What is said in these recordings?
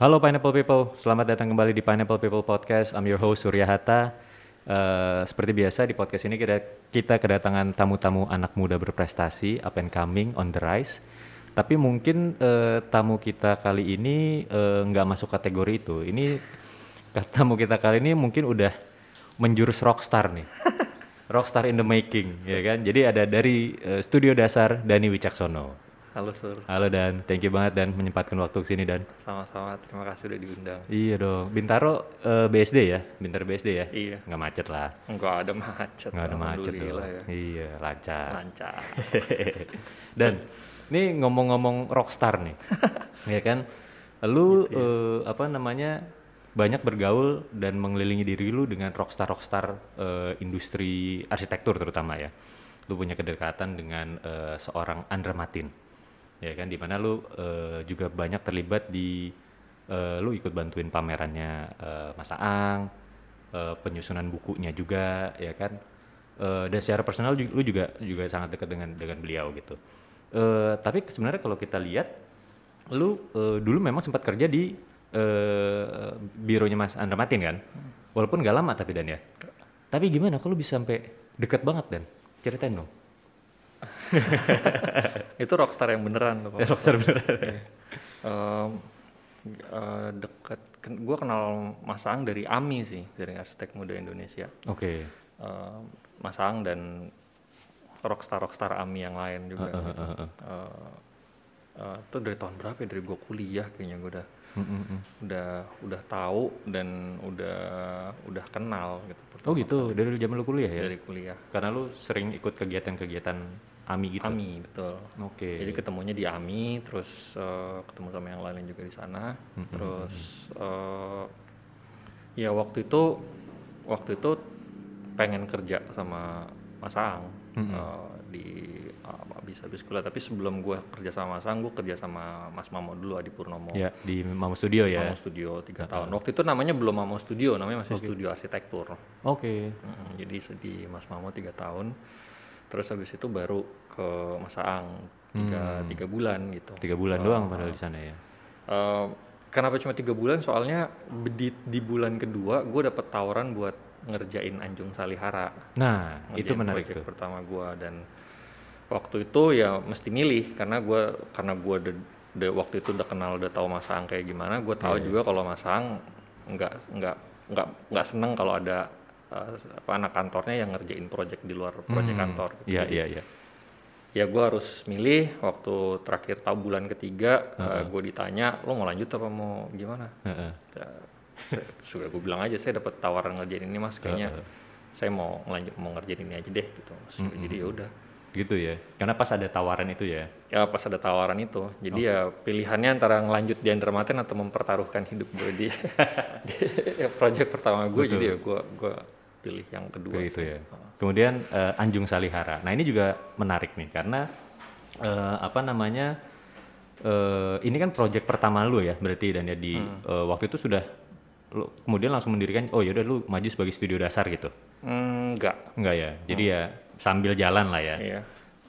Halo Pineapple People, selamat datang kembali di Pineapple People Podcast. I'm your host Surya Hatta. Uh, seperti biasa di podcast ini kita, kita kedatangan tamu-tamu anak muda berprestasi, up and coming, on the rise. Tapi mungkin uh, tamu kita kali ini uh, nggak masuk kategori itu. Ini tamu kita kali ini mungkin udah menjurus rockstar nih. rockstar in the making, ya kan? Jadi ada dari uh, studio dasar Dani Wicaksono. Halo Sur. Halo Dan, thank you banget dan menyempatkan waktu ke sini Dan. Sama-sama, terima kasih udah diundang. Iya dong, Bintaro uh, BSD ya, Bintaro BSD ya. Iya. Nggak macet lah. Nggak ada macet. Nggak ada macet tuh. Ya. Iya, lancar. Lancar. dan, ini ngomong-ngomong rockstar nih, ya kan? Lu gitu ya. uh, apa namanya banyak bergaul dan mengelilingi diri lu dengan rockstar-rockstar uh, industri arsitektur terutama ya. Lu punya kedekatan dengan uh, seorang Andra Matin ya kan di mana lu uh, juga banyak terlibat di uh, lu ikut bantuin pamerannya uh, Mas Aang uh, penyusunan bukunya juga ya kan? Uh, dan secara personal juga, lu juga juga sangat dekat dengan dengan beliau gitu. Uh, tapi sebenarnya kalau kita lihat lu uh, dulu memang sempat kerja di uh, bironya Mas Andra Matin kan? Walaupun gak lama tapi dan ya. Tapi gimana kalau bisa sampai deket banget dan? Ceritain dong itu rockstar yang beneran loh. rockstar beneran. um, uh, deket, gue kenal Mas Ang dari AMI sih, dari Arsitek Muda Indonesia. Oke. Okay. Uh, Mas Ang dan rockstar rockstar AMI yang lain juga. Uh, uh, gitu. uh, uh. Uh, uh, itu dari tahun berapa ya? Dari gue kuliah kayaknya gue udah mm -hmm. udah udah tahu dan udah udah kenal gitu. Oh gitu, dari zaman lu kuliah ya? Dari kuliah. Karena lu sering ikut kegiatan-kegiatan AMI gitu. AMI betul. Oke. Okay. Jadi ketemunya di AMI, terus uh, ketemu sama yang lain juga di sana. Mm-hmm. Terus uh, ya waktu itu waktu itu pengen kerja sama Mas Ang mm-hmm. uh, di uh, habis habis kuliah. Tapi sebelum gue kerja sama Mas Ang, gue kerja sama Mas Mamo dulu Adi Purnomo. Ya di Mamo Studio ya. Mamo Studio tiga tahun. Waktu itu namanya belum Mamo Studio, namanya masih okay. Studio Arsitektur. Oke. Okay. Mm-hmm. Jadi di Mas Mamo tiga tahun terus habis itu baru ke Masaang tiga hmm. tiga bulan gitu. Tiga bulan uh, doang padahal di sana ya? uh, kenapa cuma tiga bulan? Soalnya di, di bulan kedua gue dapet tawaran buat ngerjain Anjung Salihara. Nah itu menarik tuh. pertama gue dan waktu itu ya mesti milih karena gue karena gue de, de, waktu itu udah kenal udah tahu Masaang kayak gimana. Gue tahu yeah. juga kalau Masaang nggak nggak nggak nggak seneng kalau ada uh, apa anak kantornya yang ngerjain project di luar project hmm. kantor. Gitu. Iya iya iya. Ya gue harus milih waktu terakhir tahu bulan ketiga uh -uh. uh, gue ditanya lo mau lanjut apa mau gimana? Uh -uh. Ya, sudah gue bilang aja saya dapat tawaran ngerjain ini mas kayaknya uh -uh. saya mau lanjut mau ngerjain ini aja deh gitu. Mas. Uh -uh. Jadi ya udah gitu ya karena pas ada tawaran itu ya ya pas ada tawaran itu jadi okay. ya pilihannya antara ngelanjut di Andramaten atau mempertaruhkan hidup gue di, di project pertama gue jadi ya gue gue pilih yang kedua itu ya. Kemudian uh, Anjung Salihara. Nah ini juga menarik nih karena uh, apa namanya uh, ini kan proyek pertama lu ya berarti dan ya di hmm. uh, waktu itu sudah lu kemudian langsung mendirikan oh yaudah lu maju sebagai studio dasar gitu? Hmm, enggak. Enggak ya? Jadi hmm. ya sambil jalan lah ya. Iya.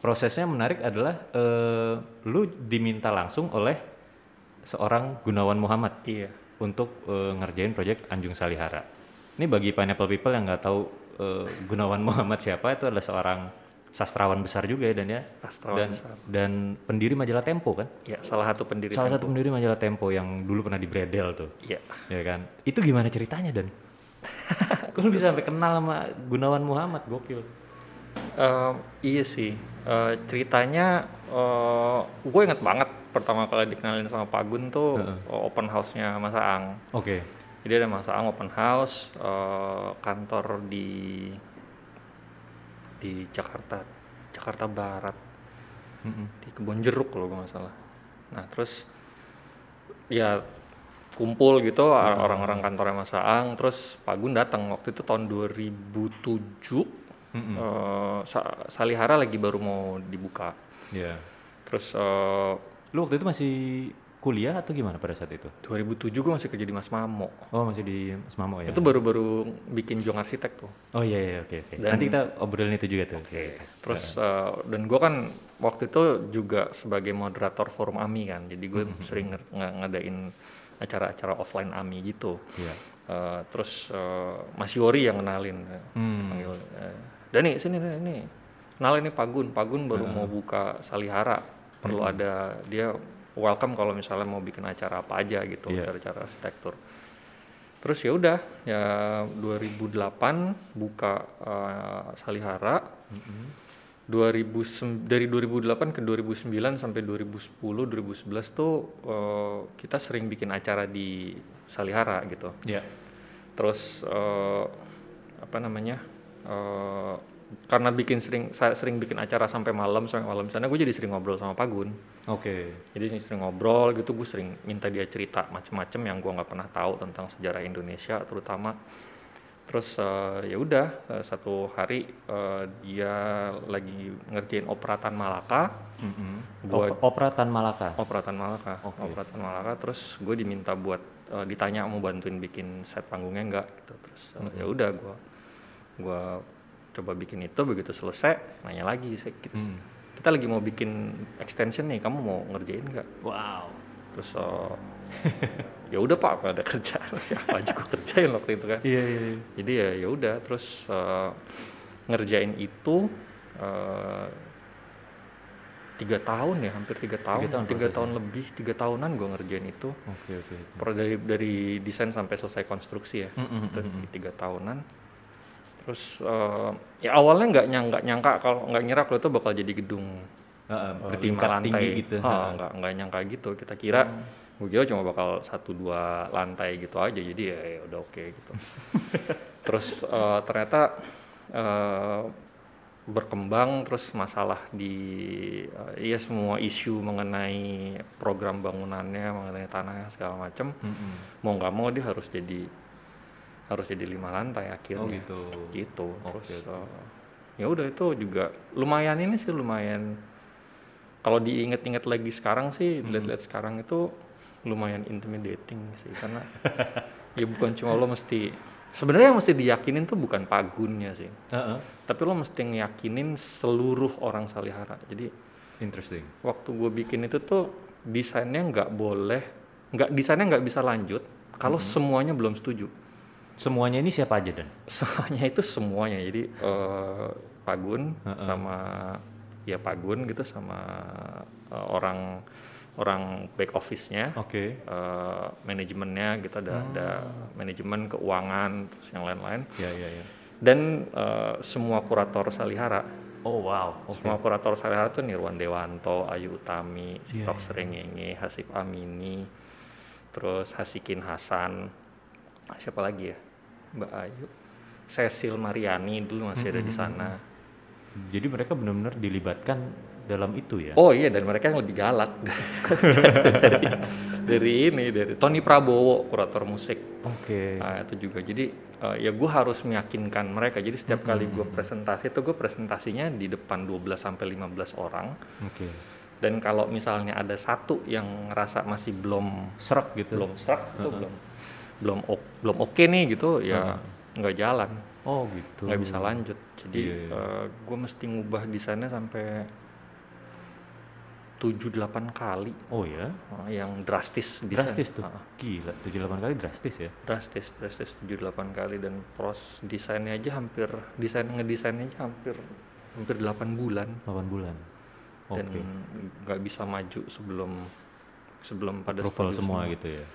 prosesnya menarik adalah uh, lu diminta langsung oleh seorang Gunawan Muhammad iya. untuk uh, ngerjain proyek Anjung Salihara ini bagi pineapple people yang nggak tahu uh, Gunawan Muhammad siapa itu adalah seorang sastrawan besar juga ya dan ya. Sastrawan dan, besar. dan pendiri majalah Tempo kan? Ya salah satu pendiri salah Tempo. satu pendiri majalah Tempo yang dulu pernah di Bredel tuh. Ya. Ya kan? Itu gimana ceritanya dan? Kok bisa sampai kenal sama Gunawan Muhammad? Gokil. Uh, iya sih. Uh, ceritanya uh, gue inget banget pertama kali dikenalin sama Pak Gun tuh uh -uh. open house-nya Mas Aang. Oke. okay jadi ada Mas Aang open house uh, kantor di di Jakarta Jakarta Barat mm-hmm. di Kebon Jeruk kalau gue nggak salah nah terus ya kumpul gitu mm-hmm. orang-orang kantornya Mas Aang terus Pak Gun datang waktu itu tahun 2007 mm-hmm. uh, Salihara lagi baru mau dibuka yeah. terus uh, lu waktu itu masih kuliah atau gimana pada saat itu? 2007 gue masih kerja di Mas Mamo. Oh masih di Mas Mamo ya? Itu baru-baru bikin Jong Arsitek tuh. Oh iya iya oke oke. Nanti kita obrolin itu juga tuh. Oke. Okay. Terus uh, dan gue kan waktu itu juga sebagai moderator forum AMI kan, jadi gue mm -hmm. sering ng ngadain acara-acara offline AMI gitu Iya. Eh, terus eh, Mas Yori yang kenalin Hmm. panggil eh, Dani sini nih ini kenalin nih Pagun Pagun baru mau buka Salihara perlu ada dia welcome kalau misalnya mau bikin acara apa aja gitu Iya. acara-acara arsitektur terus ya udah ya 2008 buka eh, Salihara 2000 dari 2008 ke 2009 sampai 2010 2011 tuh eh, kita sering bikin acara di Salihara gitu Iya. terus eh, apa namanya eh, karena bikin sering saya sering bikin acara sampai malam sampai malam sana gue jadi sering ngobrol sama Pagun Oke. jadi sering ngobrol gitu gue sering minta dia cerita macem-macem yang gue nggak pernah tahu tentang sejarah Indonesia terutama terus eh, ya udah eh, satu hari eh, dia lagi ngerjain operatan Malaka Mm-mm. Gua- Op- Operatan Malaka. operatan Malaka Oke. operatan Malaka terus gue diminta buat eh, ditanya mau bantuin bikin set panggungnya enggak gitu terus eh, ya udah gue gua coba bikin itu begitu selesai nanya lagi saya gitu, Hmm. kita lagi mau bikin extension nih kamu mau ngerjain nggak Wow. terus eh, ya udah pak apa ada kerjaan Ya, apa aja gue kerjain waktu itu kan Iya iya. iya. jadi ya ya udah terus eh, ngerjain itu eh, tiga tahun ya hampir tiga tahun tahun tiga tahun lebih tiga tahunan gue ngerjain itu Oke oke. Pro- dari dari desain sampai selesai konstruksi ya Mm-mm, Itu mm-mm. tiga tahunan terus eh, ya awalnya nggak nyangka nyangka kalau nggak ngira kalau itu bakal jadi gedung lima bertingkat lantai. tinggi gitu. Ah, nggak nggak nyangka gitu. Kita kira gue kira cuma bakal satu dua lantai gitu aja. Jadi ya, ya udah oke gitu. Terus eh, ternyata eh, berkembang terus masalah di eh, ya semua isu mengenai program bangunannya mengenai tanahnya segala macam Mm-mm. mau nggak mau dia harus jadi harus jadi lima lantai akhirnya Oh gitu. gitu terus oke. eh, ya udah itu juga lumayan ini sih lumayan kalau diinget-inget lagi sekarang sih Hmm. lihat-lihat sekarang itu lumayan intimidating sih karena ya bukan cuma lo mesti sebenarnya yang mesti diyakinin tuh bukan pagunnya sih Heeh. tapi lo mesti ngeyakinin seluruh orang Salihara jadi Interesting. waktu gue bikin itu tuh desainnya nggak boleh nggak desainnya nggak bisa lanjut kalau Hmm. semuanya belum setuju Semuanya ini siapa aja dan? semuanya itu semuanya jadi eh, Pagun Heeh. sama ya Pagun gitu sama eh, orang orang back office-nya Oke. eh, manajemennya gitu ada ada Hmm. manajemen keuangan terus yang lain-lain Ya ya ya. dan eh, semua kurator Salihara Oh wow. Oke. semua kurator Salihara tuh Nirwan Dewanto, Ayu Utami, Sitok iya. Serengenge, Hasif Amini, terus Hasikin Hasan, siapa lagi ya? Mbak Ayu, Cecil Mariani dulu masih ada di sana. Jadi mereka benar-benar dilibatkan dalam itu ya? Oh iya dan mereka yang lebih galak dari, dari ini dari Tony Prabowo kurator musik. Oke. Nah, itu juga jadi eh, ya gue harus meyakinkan mereka. Jadi setiap kali gue presentasi itu gue presentasinya di depan 12 sampai 15 orang. Oke. dan kalau misalnya ada satu yang ngerasa masih belum Serak gitu. belum serak itu belum belum ok- belum oke nih gitu ya nggak jalan Oh gitu. nggak bisa lanjut jadi Iya, iya. gue mesti ngubah desainnya sampai 7-8 kali Oh ya. eh, yang drastis desain. Drastis tuh. Ah, Gila, 7-8 kali drastis ya. drastis drastis 7-8 kali dan pros desainnya aja hampir desain ngedesainnya aja hampir hampir 8 bulan 8 bulan. Oke. dan nggak bisa maju sebelum sebelum pada Approval setuju semua gitu ya.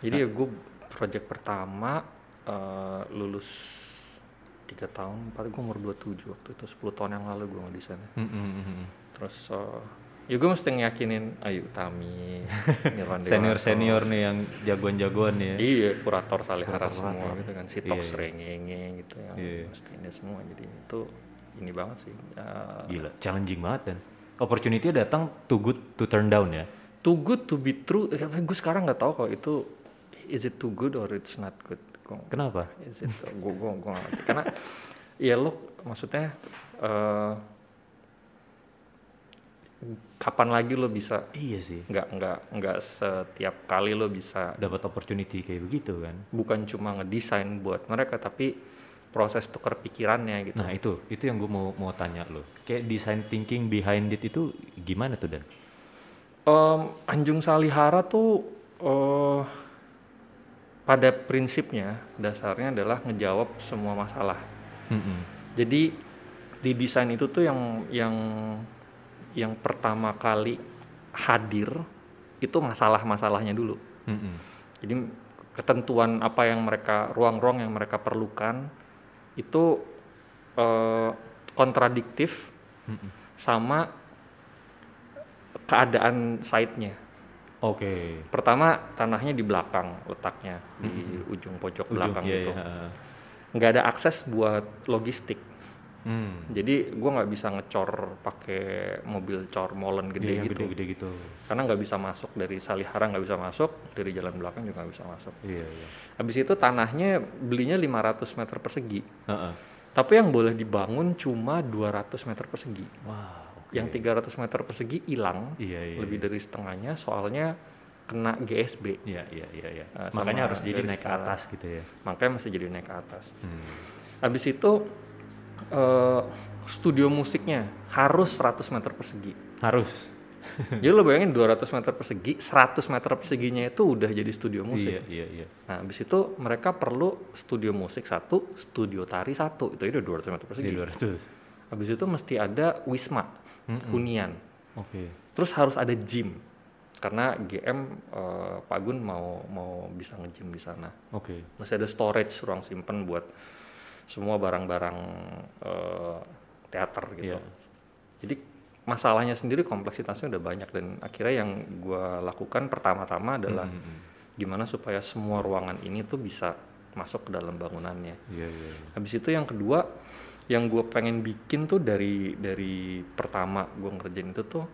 Jadi ya gue project pertama eh, lulus tiga tahun, empat gue umur 27 waktu itu 10 tahun yang lalu gue ngedesainnya. Mm, mm, mm, mm. Terus eh, ya gue mesti ngeyakinin Ayu Tami, Nirwan Dewanto. Senior-senior nih yang jagoan-jagoan ya. Iya, kurator Salihara Kurator semua kurator. gitu kan, si Iya, Tok iya. Serengenge gitu yang Iya. mesti ini semua. Jadi itu ini banget sih. Eh, Gila, challenging banget dan opportunity datang too good to turn down ya. too good to be true. gue sekarang nggak tahu kalau itu is it too good or it's not good. Gua- Kenapa? Is it gue gue karena ya lo maksudnya eh, kapan lagi lo bisa Iya sih. nggak nggak nggak setiap kali lo bisa Dapat opportunity kayak begitu kan. bukan cuma ngedesain buat mereka tapi proses tukar pikirannya gitu. Nah itu, itu yang gue mau mau tanya lo. Kayak design thinking behind it itu gimana tuh dan? Em, Anjung Salihara tuh eh pada prinsipnya dasarnya adalah ngejawab semua masalah. Mm-mm. Jadi di desain itu tuh yang yang yang pertama kali hadir itu masalah-masalahnya dulu. Mm-mm. Jadi ketentuan apa yang mereka ruang-ruang yang mereka perlukan itu eh, kontradiktif Mm-mm. sama keadaan site-nya. Oke. Pertama tanahnya di belakang letaknya di ujung pojok Ujung, belakang iya, itu. iya. Nggak ada akses buat logistik. Hmm. Jadi gua nggak bisa ngecor pakai mobil cor molen Iya, gede yang gitu. gede-gede gitu. Karena nggak bisa masuk dari Salihara nggak bisa masuk, dari jalan belakang juga nggak bisa masuk. Iya, iya. Habis itu tanahnya belinya 500 meter persegi. Heeh. Tapi yang boleh dibangun cuma 200 meter persegi. Wah, oke. Yang 300 meter persegi hilang, Iya, iya. lebih dari setengahnya soalnya kena GSB. Iya, iya, iya, iya. Sama Makanya harus jadi naik ke atas gitu ya. Makanya masih jadi naik ke atas. Hmm. Habis itu eh, studio musiknya harus 100 meter persegi. Harus. Jadi lo bayangin 200 meter persegi, 100 meter perseginya itu udah jadi studio musik. Iya, iya, iya. Nah, habis itu mereka perlu studio musik satu, studio tari satu. Itu udah 200 meter persegi. 200. Habis itu mesti ada wisma, hunian. Oke. Terus harus ada gym. Karena GM eh, Pak Gun mau mau bisa nge-gym di sana. Oke. Masih ada storage ruang simpen buat semua barang-barang eh, teater gitu. Iya. Jadi masalahnya sendiri kompleksitasnya udah banyak dan akhirnya yang gua lakukan pertama-tama adalah Mm-mm. gimana supaya semua ruangan ini tuh bisa masuk ke dalam bangunannya. Iya, iya. iya. Habis itu yang kedua yang gue pengen bikin tuh dari dari pertama gue ngerjain itu tuh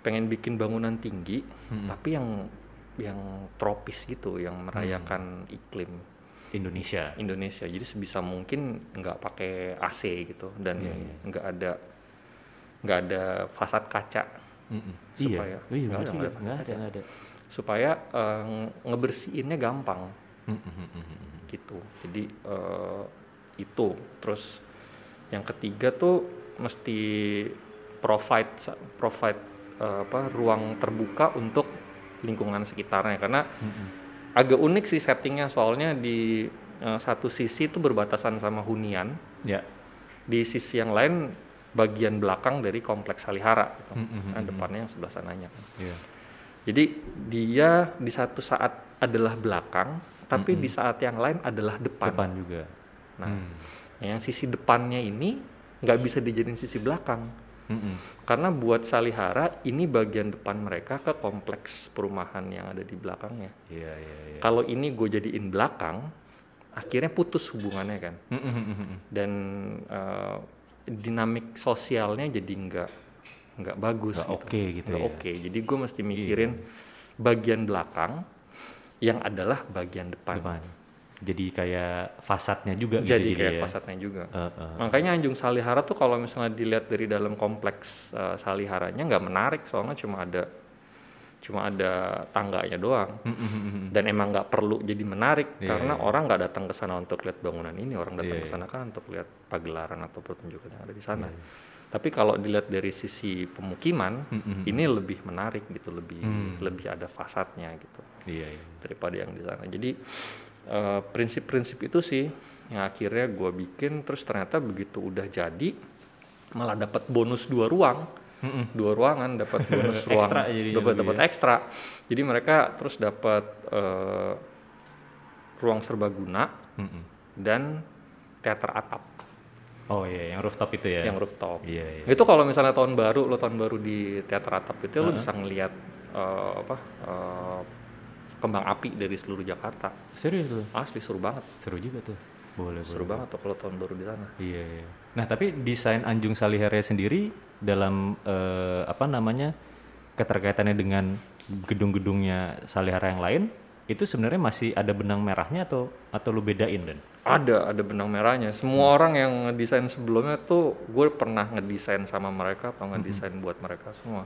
pengen bikin bangunan tinggi Mm-mm. tapi yang yang tropis gitu yang merayakan iklim Indonesia. Indonesia jadi sebisa mungkin nggak pakai AC gitu dan iya. nggak ada nggak ada fasad kaca. Supaya- iya, iya, nggak ada, nggak supaya eh, nge- ngebersihinnya gampang Mm-mm. gitu jadi eh, itu terus yang ketiga tuh mesti provide provide eh, apa ruang terbuka untuk lingkungan sekitarnya karena Mm-mm. agak unik sih settingnya soalnya di eh, satu sisi itu berbatasan sama hunian Ya. di sisi yang lain bagian belakang dari kompleks Salihara gitu. Mm-mm. Nah, depannya yang sebelah sananya. Iya. Jadi dia di satu saat adalah belakang, tapi di saat yang lain adalah depan. Depan juga. Nah, Hmm. yang sisi depannya ini nggak bisa dijadiin sisi belakang, Mm-mm. karena buat Salihara ini bagian depan mereka ke kompleks perumahan yang ada di belakangnya. Iya, iya, iya. Kalau ini gue jadiin belakang, akhirnya putus hubungannya kan, Mm-mm. dan eh, dinamik sosialnya jadi nggak nggak bagus Nggak gitu. oke gitu Nggak ya. oke jadi gue mesti mikirin bagian belakang yang adalah bagian depan, Depan. Jadi kayak fasadnya juga gitu jadi kayak ya. fasadnya juga Eh, eh. makanya Anjung Salihara tuh kalau misalnya dilihat dari dalam kompleks eh, Saliharanya nggak menarik soalnya cuma ada cuma ada tangganya doang Mm-mm. dan emang nggak perlu jadi menarik Iya, karena orang nggak datang ke sana untuk lihat bangunan ini orang datang Iya, ke iya. sana kan untuk lihat pagelaran atau pertunjukan yang ada di sana Iya, tapi kalau dilihat dari sisi pemukiman ini lebih menarik gitu lebih Hmm. lebih ada fasadnya gitu Iya, iya. daripada yang di sana jadi eh, prinsip-prinsip itu sih yang akhirnya gue bikin terus ternyata begitu udah jadi malah dapat bonus dua ruang Mm-mm. dua ruangan dapat bonus ruang dapat dapat ya. ekstra jadi mereka terus dapat eh, ruang serbaguna Mm-mm. dan teater atap Oh iya, yang rooftop itu ya. yang rooftop Iya, iya. itu kalau misalnya tahun baru lo tahun baru di teater atap itu lo bisa ngelihat eh, apa eh, kembang api dari seluruh Jakarta Serius lu? asli seru banget Seru juga tuh. Boleh, seru boleh. banget tuh kalau tahun baru di sana Iya, iya. Nah, tapi desain Anjung Salihara sendiri dalam eh, apa namanya keterkaitannya dengan gedung-gedungnya Salihara yang lain itu sebenarnya masih ada benang merahnya atau atau lu bedain dan? ada ada benang merahnya semua orang yang ngedesain sebelumnya tuh gue pernah ngedesain sama mereka atau ngedesain buat mereka semua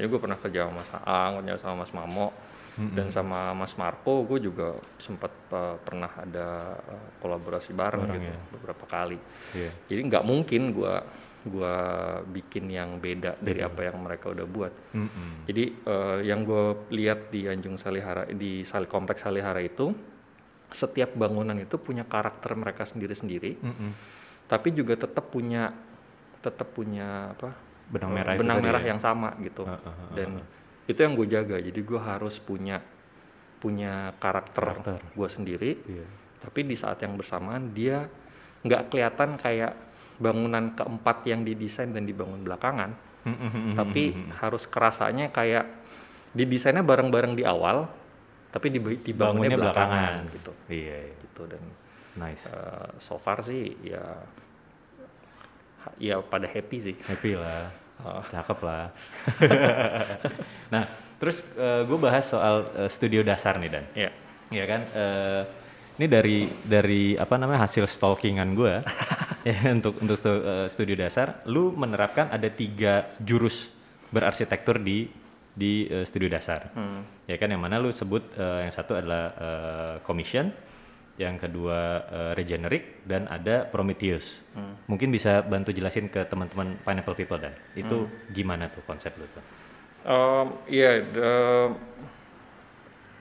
jadi gue pernah kerja sama Mas Aang kerja sama Mas Mamo dan sama Mas Marco gue juga sempat uh, pernah ada uh, kolaborasi bareng Bareng gitu ya. beberapa kali Iya. jadi nggak mungkin gue gua bikin yang beda dari apa yang mereka udah buat Mm-mm. jadi eh, yang gue lihat di Anjung Salihara di Sal kompleks Salihara itu setiap bangunan itu punya karakter mereka sendiri-sendiri, Mm-mm. tapi juga tetap punya tetap punya apa Benang eh, merah benang merah ya? yang sama gitu. Ah, ah, ah, Dan itu yang gue jaga. Jadi gue harus punya punya karakter, Karakter. gue sendiri, Iya. tapi di saat yang bersamaan dia nggak kelihatan kayak bangunan keempat yang didesain dan dibangun belakangan, Mm-mm. tapi harus kerasanya kayak didesainnya bareng-bareng di awal, tapi dibangunnya Bangunnya belakangan, belakangan. gitu. Iya, iya. Gitu dan nice. eh, so far sih ya ya pada happy sih. Happy lah. Ah. Cakep lah. nah, terus gue bahas soal eh, studio dasar nih Dan. Ya. Iya kan? eh, ini dari dari apa namanya hasil stalkingan gue ya untuk untuk stu- eh, studio dasar, lu menerapkan ada tiga jurus berarsitektur di di eh, studio dasar. Hmm. Ya kan yang mana lu sebut eh, yang satu adalah eh, commission, yang kedua eh, regenerate dan ada Prometheus. Hmm. Mungkin bisa bantu jelasin ke teman-teman pineapple people dan itu gimana tuh konsep lu tuh? Um, Iya, the-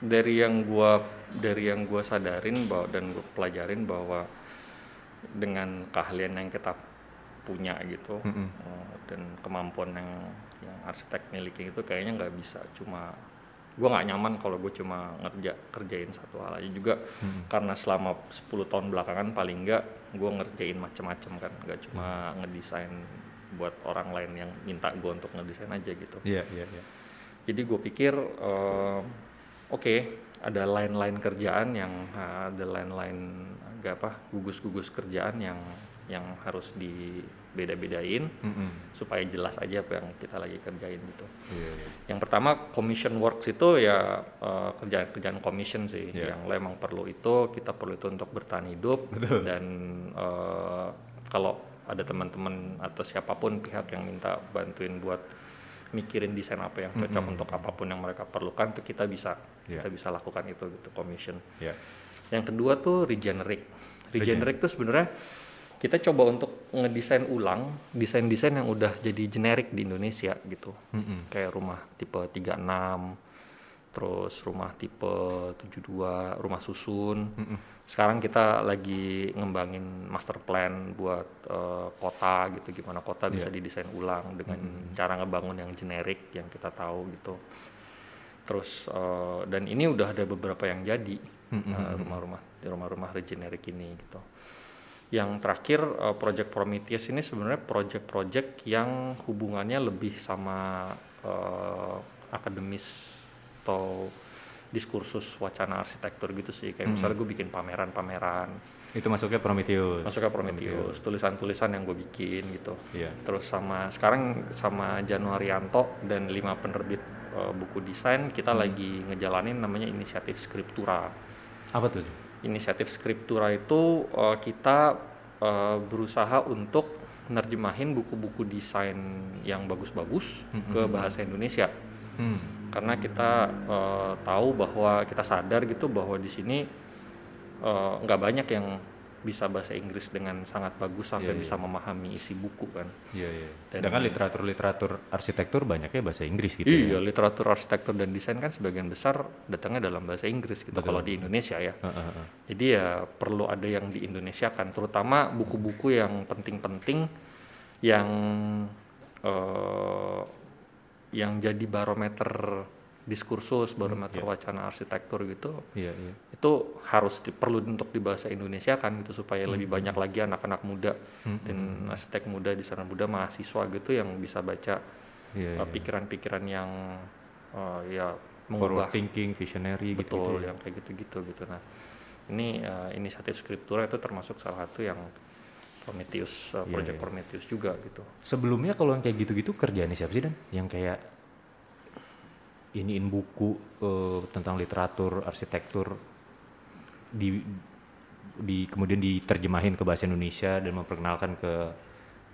dari yang gua dari yang gua sadarin bahwa dan gua pelajarin bahwa dengan keahlian yang kita punya gitu uh, dan kemampuan yang yang arsitek miliki itu kayaknya nggak bisa cuma gua nggak nyaman kalau gue cuma ngerja kerjain satu hal aja juga. Karena selama 10 tahun belakangan paling nggak gua ngerjain macam-macam kan. Nggak cuma ngedesain buat orang lain yang minta gua untuk ngedesain aja gitu. Iya iya iya. jadi gue pikir eh, oke ada line-line kerjaan yang eh, ada line-line agak apa gugus-gugus kerjaan yang yang harus dibeda-bedain Mm-mm. supaya jelas aja apa yang kita lagi kerjain gitu. Iya, iya. Yang pertama commission works itu ya eh, kerjaan-kerjaan commission sih Iya. yang lo emang perlu itu kita perlu itu untuk bertahan hidup dan eh, kalau ada teman-teman atau siapa pun pihak yang minta bantuin buat mikirin desain apa yang cocok untuk apa pun yang mereka perlukan tuh kita bisa Iya. kita bisa lakukan itu gitu commission. Iya. Yang kedua tuh regenerate. Regenerate tuh sebenarnya kita coba untuk ngedesain ulang desain-desain yang udah jadi generik di Indonesia gitu. Mm-mm. Kayak rumah tipe 36, terus rumah tipe 72, rumah susun. Sekarang kita lagi ngembangin master plan buat eh, kota gitu, gimana kota bisa didesain ulang dengan cara ngebangun yang generik yang kita tahu gitu. Terus eh, dan ini udah ada beberapa yang jadi eh, rumah-rumah rumah-rumah regenerik ini gitu. Yang terakhir eh, project Prometheus ini sebenarnya project-project yang hubungannya lebih sama eh, akademis atau diskursus wacana arsitektur gitu sih. Kayak misalnya gue bikin pameran-pameran, Itu masuknya Prometheus. masuknya Prometheus, tulisan-tulisan yang gue bikin gitu. Iya. Terus sama sekarang sama Januarianto dan lima penerbit eh, buku desain kita lagi ngejalanin namanya inisiatif Skriptura. Apa tuh? Inisiatif Skriptura itu eh, kita eh, berusaha untuk nerjemahin buku-buku desain yang bagus-bagus ke bahasa Indonesia. Hmm. Karena kita eh, tahu bahwa kita sadar gitu bahwa di sini nggak banyak yang bisa bahasa Inggris dengan sangat bagus sampai Iya, iya. bisa memahami isi buku kan. Iya iya. Dan- Sedangkan literatur-literatur arsitektur banyaknya bahasa Inggris gitu. Iya, ya. literatur arsitektur dan desain kan sebagian besar datangnya dalam bahasa Inggris gitu Betul. kalau di Indonesia ya. Heeh, heeh. Jadi ya perlu ada yang di Indonesia kan, terutama buku-buku yang penting-penting yang eh, yang jadi barometer diskursus, barometer wacana arsitektur gitu. Iya iya. Itu harus di- perlu untuk di bahasa Indonesia kan gitu supaya lebih banyak lagi anak-anak muda dan arsitek muda di sana muda mahasiswa gitu yang bisa baca Iya eh, iya. pikiran-pikiran yang eh, ya Forward mengubah thinking, visionary gitu. betul yang kayak gitu-gitu gitu nah ini eh, inisiatif skriptura itu termasuk salah satu yang Prometheus Iya, project iya. Prometheus juga gitu Sebelumnya kalau yang kayak gitu-gitu kerjaannya siapa sih dan? Yang kayak iniin buku eh, tentang literatur arsitektur di di kemudian diterjemahin ke bahasa Indonesia dan memperkenalkan ke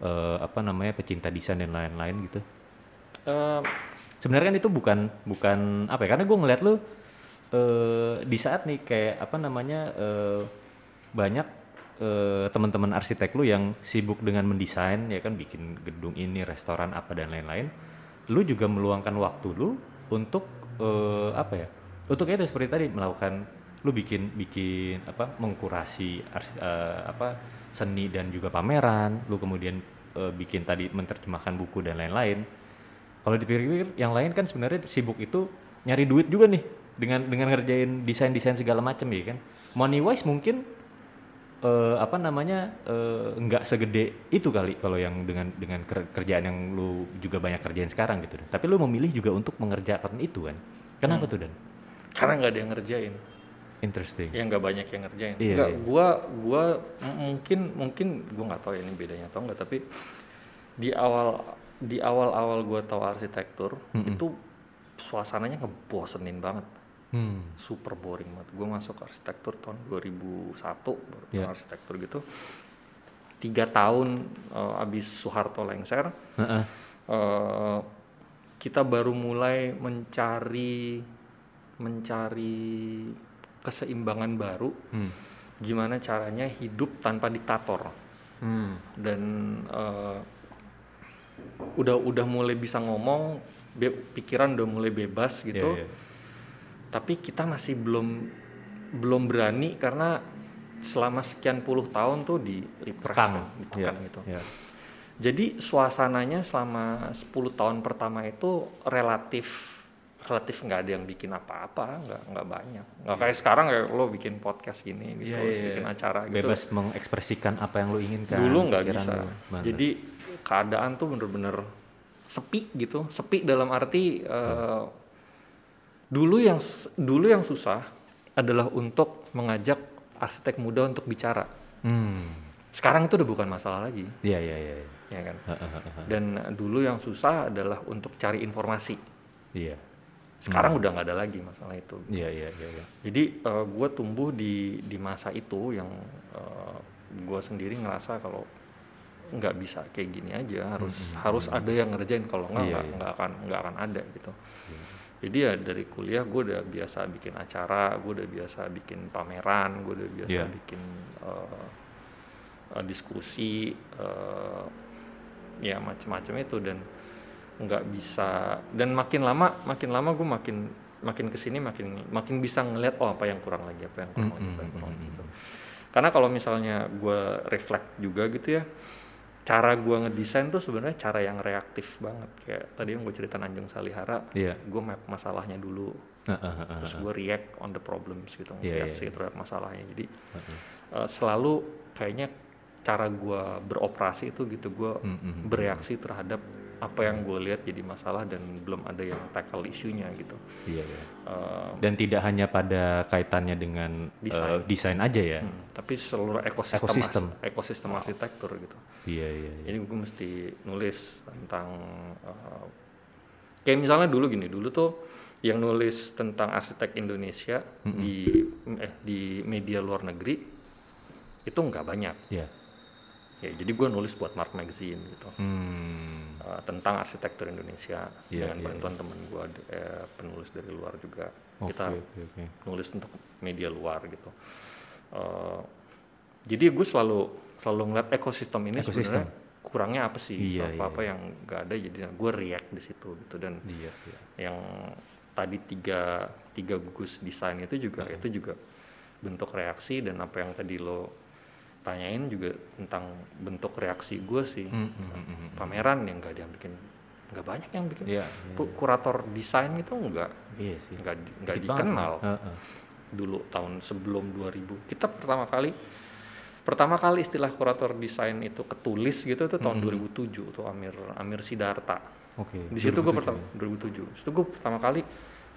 eh, apa namanya pecinta desain dan lain-lain gitu. Eh, Sebenarnya kan itu bukan bukan apa ya? Karena gue ngeliat lu eh, di saat nih kayak apa namanya eh, banyak eh, teman-teman arsitek lu yang sibuk dengan mendesain ya kan bikin gedung ini, restoran apa dan lain-lain. Lu juga meluangkan waktu lu untuk eh, apa ya? Untuk itu seperti tadi melakukan lu bikin bikin apa mengkurasi eh, apa seni dan juga pameran lu kemudian eh, bikin tadi menerjemahkan buku dan lain-lain kalau dipikir-pikir yang lain kan sebenarnya sibuk itu nyari duit juga nih dengan dengan ngerjain desain-desain segala macam ya kan money wise mungkin eh, apa namanya eh, nggak segede itu kali kalau yang dengan dengan ker- kerjaan yang lu juga banyak kerjain sekarang gitu tapi lu memilih juga untuk mengerjakan itu kan? Kenapa tuh dan? Karena nggak ada yang ngerjain. Interesting. Ya nggak banyak yang ngerjain. Iya, nggak iya. gua gua mungkin mungkin gua nggak tahu ya ini bedanya atau enggak tapi di awal di awal awal gua tahu arsitektur itu suasananya ngebosenin banget hmm. super boring banget gue masuk arsitektur tahun 2001 baru Iya. arsitektur gitu tiga tahun eh, abis Soeharto lengser Heeh. eh, kita baru mulai mencari mencari keseimbangan baru Hmm. gimana caranya hidup tanpa diktator Hmm. dan eh, udah udah mulai bisa ngomong pikiran udah mulai bebas gitu Iya, iya. Tapi kita masih belum belum berani karena selama sekian puluh tahun tuh di repress kan, ditekan Iya, gitu. iya. Jadi suasananya selama 10 tahun pertama itu relatif relatif nggak ada yang bikin apa-apa, nggak nggak banyak. Nggak kayak sekarang kayak lo bikin podcast gini gitu, Iya, terus iya, bikin iya. acara gitu. bebas mengekspresikan apa yang lu inginkan Dulu nggak bisa. Bener. Jadi keadaan tuh bener-bener sepi gitu. Sepi dalam arti eh, dulu yang dulu yang susah adalah untuk mengajak arsitek muda untuk bicara. hmm. Sekarang itu udah bukan masalah lagi, iya iya iya iya. ya kan? Dan dulu yang susah adalah untuk cari informasi. iya Sekarang udah nggak ada lagi masalah itu. iya iya iya iya. Jadi gue tumbuh di di masa itu yang gue sendiri ngerasa kalau nggak bisa kayak gini aja harus harus ada yang ngerjain kalau nggak Iya, nggak iya. nggak akan nggak akan ada gitu. Jadi ya dari kuliah gue udah biasa bikin acara, gue udah biasa bikin pameran, gue udah biasa Iya. bikin eh, eh, diskusi, eh, ya macam-macam itu dan nggak bisa dan makin lama makin lama gue makin makin ke sini makin makin bisa ngeliat oh apa yang kurang lagi apa yang kurang lagi apa yang kurang lagi gitu. Karena kalau misalnya gue reflect juga gitu ya, cara gue ngedesain tuh sebenarnya cara yang reaktif banget kayak tadi yang gue cerita Anjung Salihara, Iya. gue map masalahnya dulu, Heeh, heeh, heeh. terus gue react on the problems gitu, Iya, reaksi iya, terhadap masalahnya. Jadi eh, selalu kayaknya cara gue beroperasi itu gitu gue hmm, hmm. bereaksi terhadap apa yang gue lihat jadi masalah dan belum ada yang tackle isunya gitu. iya iya Eh, dan tidak hanya pada kaitannya dengan Desain. desain aja ya hmm, tapi seluruh ekosistem Ekosistem. ars- ekosistem arsitektur gitu. iya iya iya Jadi gue mesti nulis tentang eh, kayak misalnya dulu gini, dulu tuh yang nulis tentang arsitek Indonesia di eh di media luar negeri itu nggak banyak. iya Ya, jadi gue nulis buat Mark Magazine gitu. hmm. Eh, tentang arsitektur Indonesia Iya, dengan iya, bantuan teman gue eh, penulis dari luar juga. Oke kita oke oke. nulis untuk media luar gitu. Eh, jadi gue selalu selalu ngeliat ekosistem ini Ekosistem. sebenarnya kurangnya apa sih? Iya, apa apa iya. yang nggak ada jadi gue react di situ gitu. Dan iya iya. yang tadi tiga tiga gugus desain itu juga Iya. itu juga bentuk reaksi dan apa yang tadi lo tanyain juga tentang bentuk reaksi gue sih. Hmm, hmm, hmm, hmm. pameran yang nggak ada yang bikin nggak banyak yang bikin. Iya Ku- kurator desain itu nggak iya sih. nggak di- nggak dikenal. kan? Heeh. dulu tahun sebelum 2000 kita pertama kali pertama kali istilah kurator desain itu ketulis gitu itu tahun 2007 tuh Amir Amir Sidarta. Oke di situ gue 2007 pertama 2007 itu gue pertama kali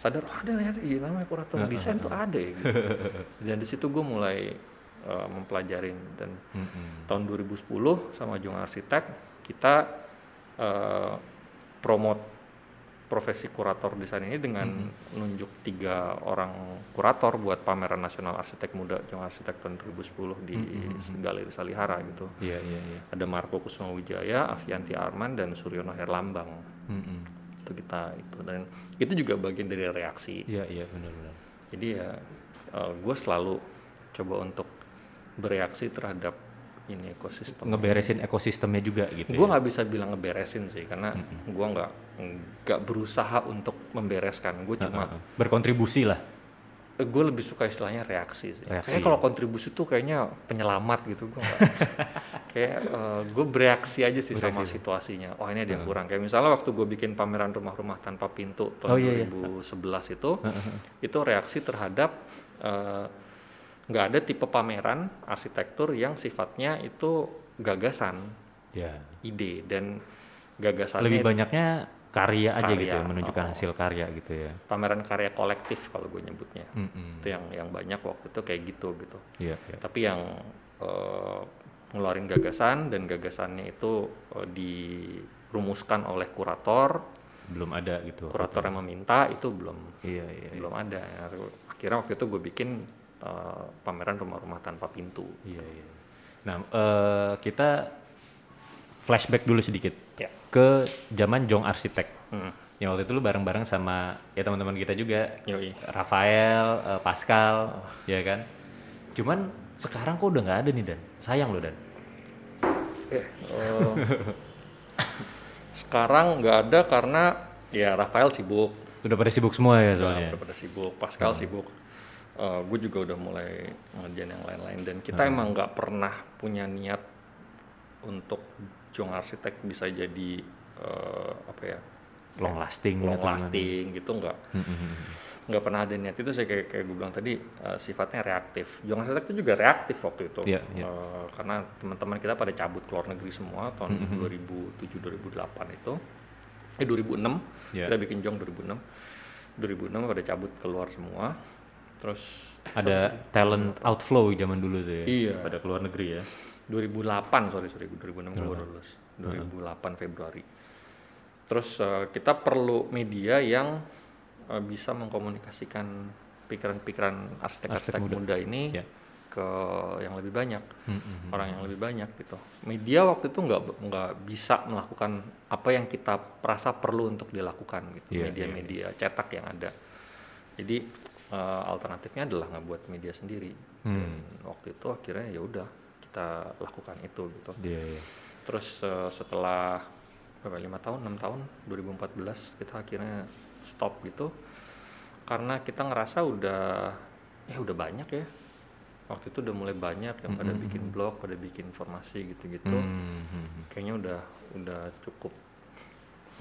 sadar oh, ada ya iya, namanya kurator desain tuh ada ya gitu. dan di situ gue mulai uh, mempelajarin dan Hmm, hmm. tahun 2010 sama Jong Arsitek kita uh, promote profesi kurator desain ini dengan nunjuk tiga orang kurator buat pameran nasional arsitek muda Jong Arsitek tahun 2010 di Galeri Salihara gitu. iya iya iya Ada Marco Kusuma Wijaya, Avianti Arman dan Suryono Herlambang. Hmm, hmm. Itu kita itu dan itu juga bagian dari reaksi. iya iya benar benar Jadi ya gue selalu coba untuk bereaksi terhadap ini ekosistem. ngeberesin ekosistemnya juga gitu gue ya? nggak bisa bilang ngeberesin sih karena gue nggak nggak berusaha untuk membereskan gue cuma berkontribusi lah gue lebih suka istilahnya reaksi sih. Reaksi, Kayaknya ya. kalau kontribusi tuh kayaknya penyelamat gitu gue kayak gue bereaksi aja sih sama Bereaksi. situasinya. Oh ini ada yang kurang. Kayak misalnya waktu gue bikin pameran rumah-rumah tanpa pintu tahun Oh, iya, iya. 2011 itu, itu reaksi terhadap eh, nggak ada tipe pameran arsitektur yang sifatnya itu gagasan, Ya. ide dan gagasannya Lebih banyaknya karya aja gitu ya, Karya, menunjukkan oh. hasil karya gitu ya. pameran karya kolektif kalau gue nyebutnya. Mm-mm. Itu yang yang banyak waktu itu kayak gitu gitu. Iya, iya. tapi yang eh, ngeluarin gagasan dan gagasannya itu eh, dirumuskan oleh kurator Belum ada gitu. kurator yang meminta itu belum Iya, iya. iya. belum ada akhirnya waktu itu gue bikin eh, pameran rumah-rumah tanpa pintu Iya, iya. Nah, eh, kita flashback dulu sedikit ya ke zaman Jong Arsitek. Hmm. Yang waktu itu lu bareng-bareng sama ya teman-teman kita juga, Yoi. Rafael, eh, Pascal, ya kan. Cuman sekarang kok udah nggak ada nih Dan. Sayang lo Dan. Eh, sekarang nggak ada karena ya Rafael sibuk Udah pada sibuk semua ya soalnya. udah pada sibuk Pascal sibuk gue juga udah mulai ngerjain yang lain-lain. Dan kita emang nggak pernah punya niat untuk Jong Arsitek bisa jadi eh, apa ya Long lasting long atau gimana? lasting gitu nggak. Hmm, hmm, hmm. nggak pernah ada niat itu saya kayak kayak gue bilang tadi eh, sifatnya reaktif. Jong Arsitek itu juga reaktif waktu itu. Iya, iya. Eh, karena teman-teman kita pada cabut ke luar negeri semua tahun Hmm, 2007 2008 itu. Eh 2006 Iya. kita bikin Jong 2006 2006 pada cabut keluar semua terus Ada talent outflow zaman dulu tuh ya. Iya. Pada keluar negeri ya. 2008 sorry sorry 2006 gue baru lulus 2008 Februari terus eh, kita perlu media yang eh, bisa mengkomunikasikan pikiran-pikiran arsitek-arsitek Arsitek muda. muda. ini Ya. ke yang lebih banyak Hmm, hmm, orang yang lebih banyak gitu media waktu itu nggak nggak bisa melakukan apa yang kita perasa perlu untuk dilakukan gitu Iya, media-media cetak yang ada jadi eh, alternatifnya adalah ngebuat media sendiri dan Hmm. waktu itu akhirnya ya udah kita lakukan itu gitu Iya, iya. terus eh, setelah berapa lima tahun enam tahun 2014 kita akhirnya stop gitu karena kita ngerasa udah ya udah banyak ya waktu itu udah mulai banyak yang pada bikin blog pada bikin informasi gitu-gitu Hmm, hmm, hmm. kayaknya udah udah cukup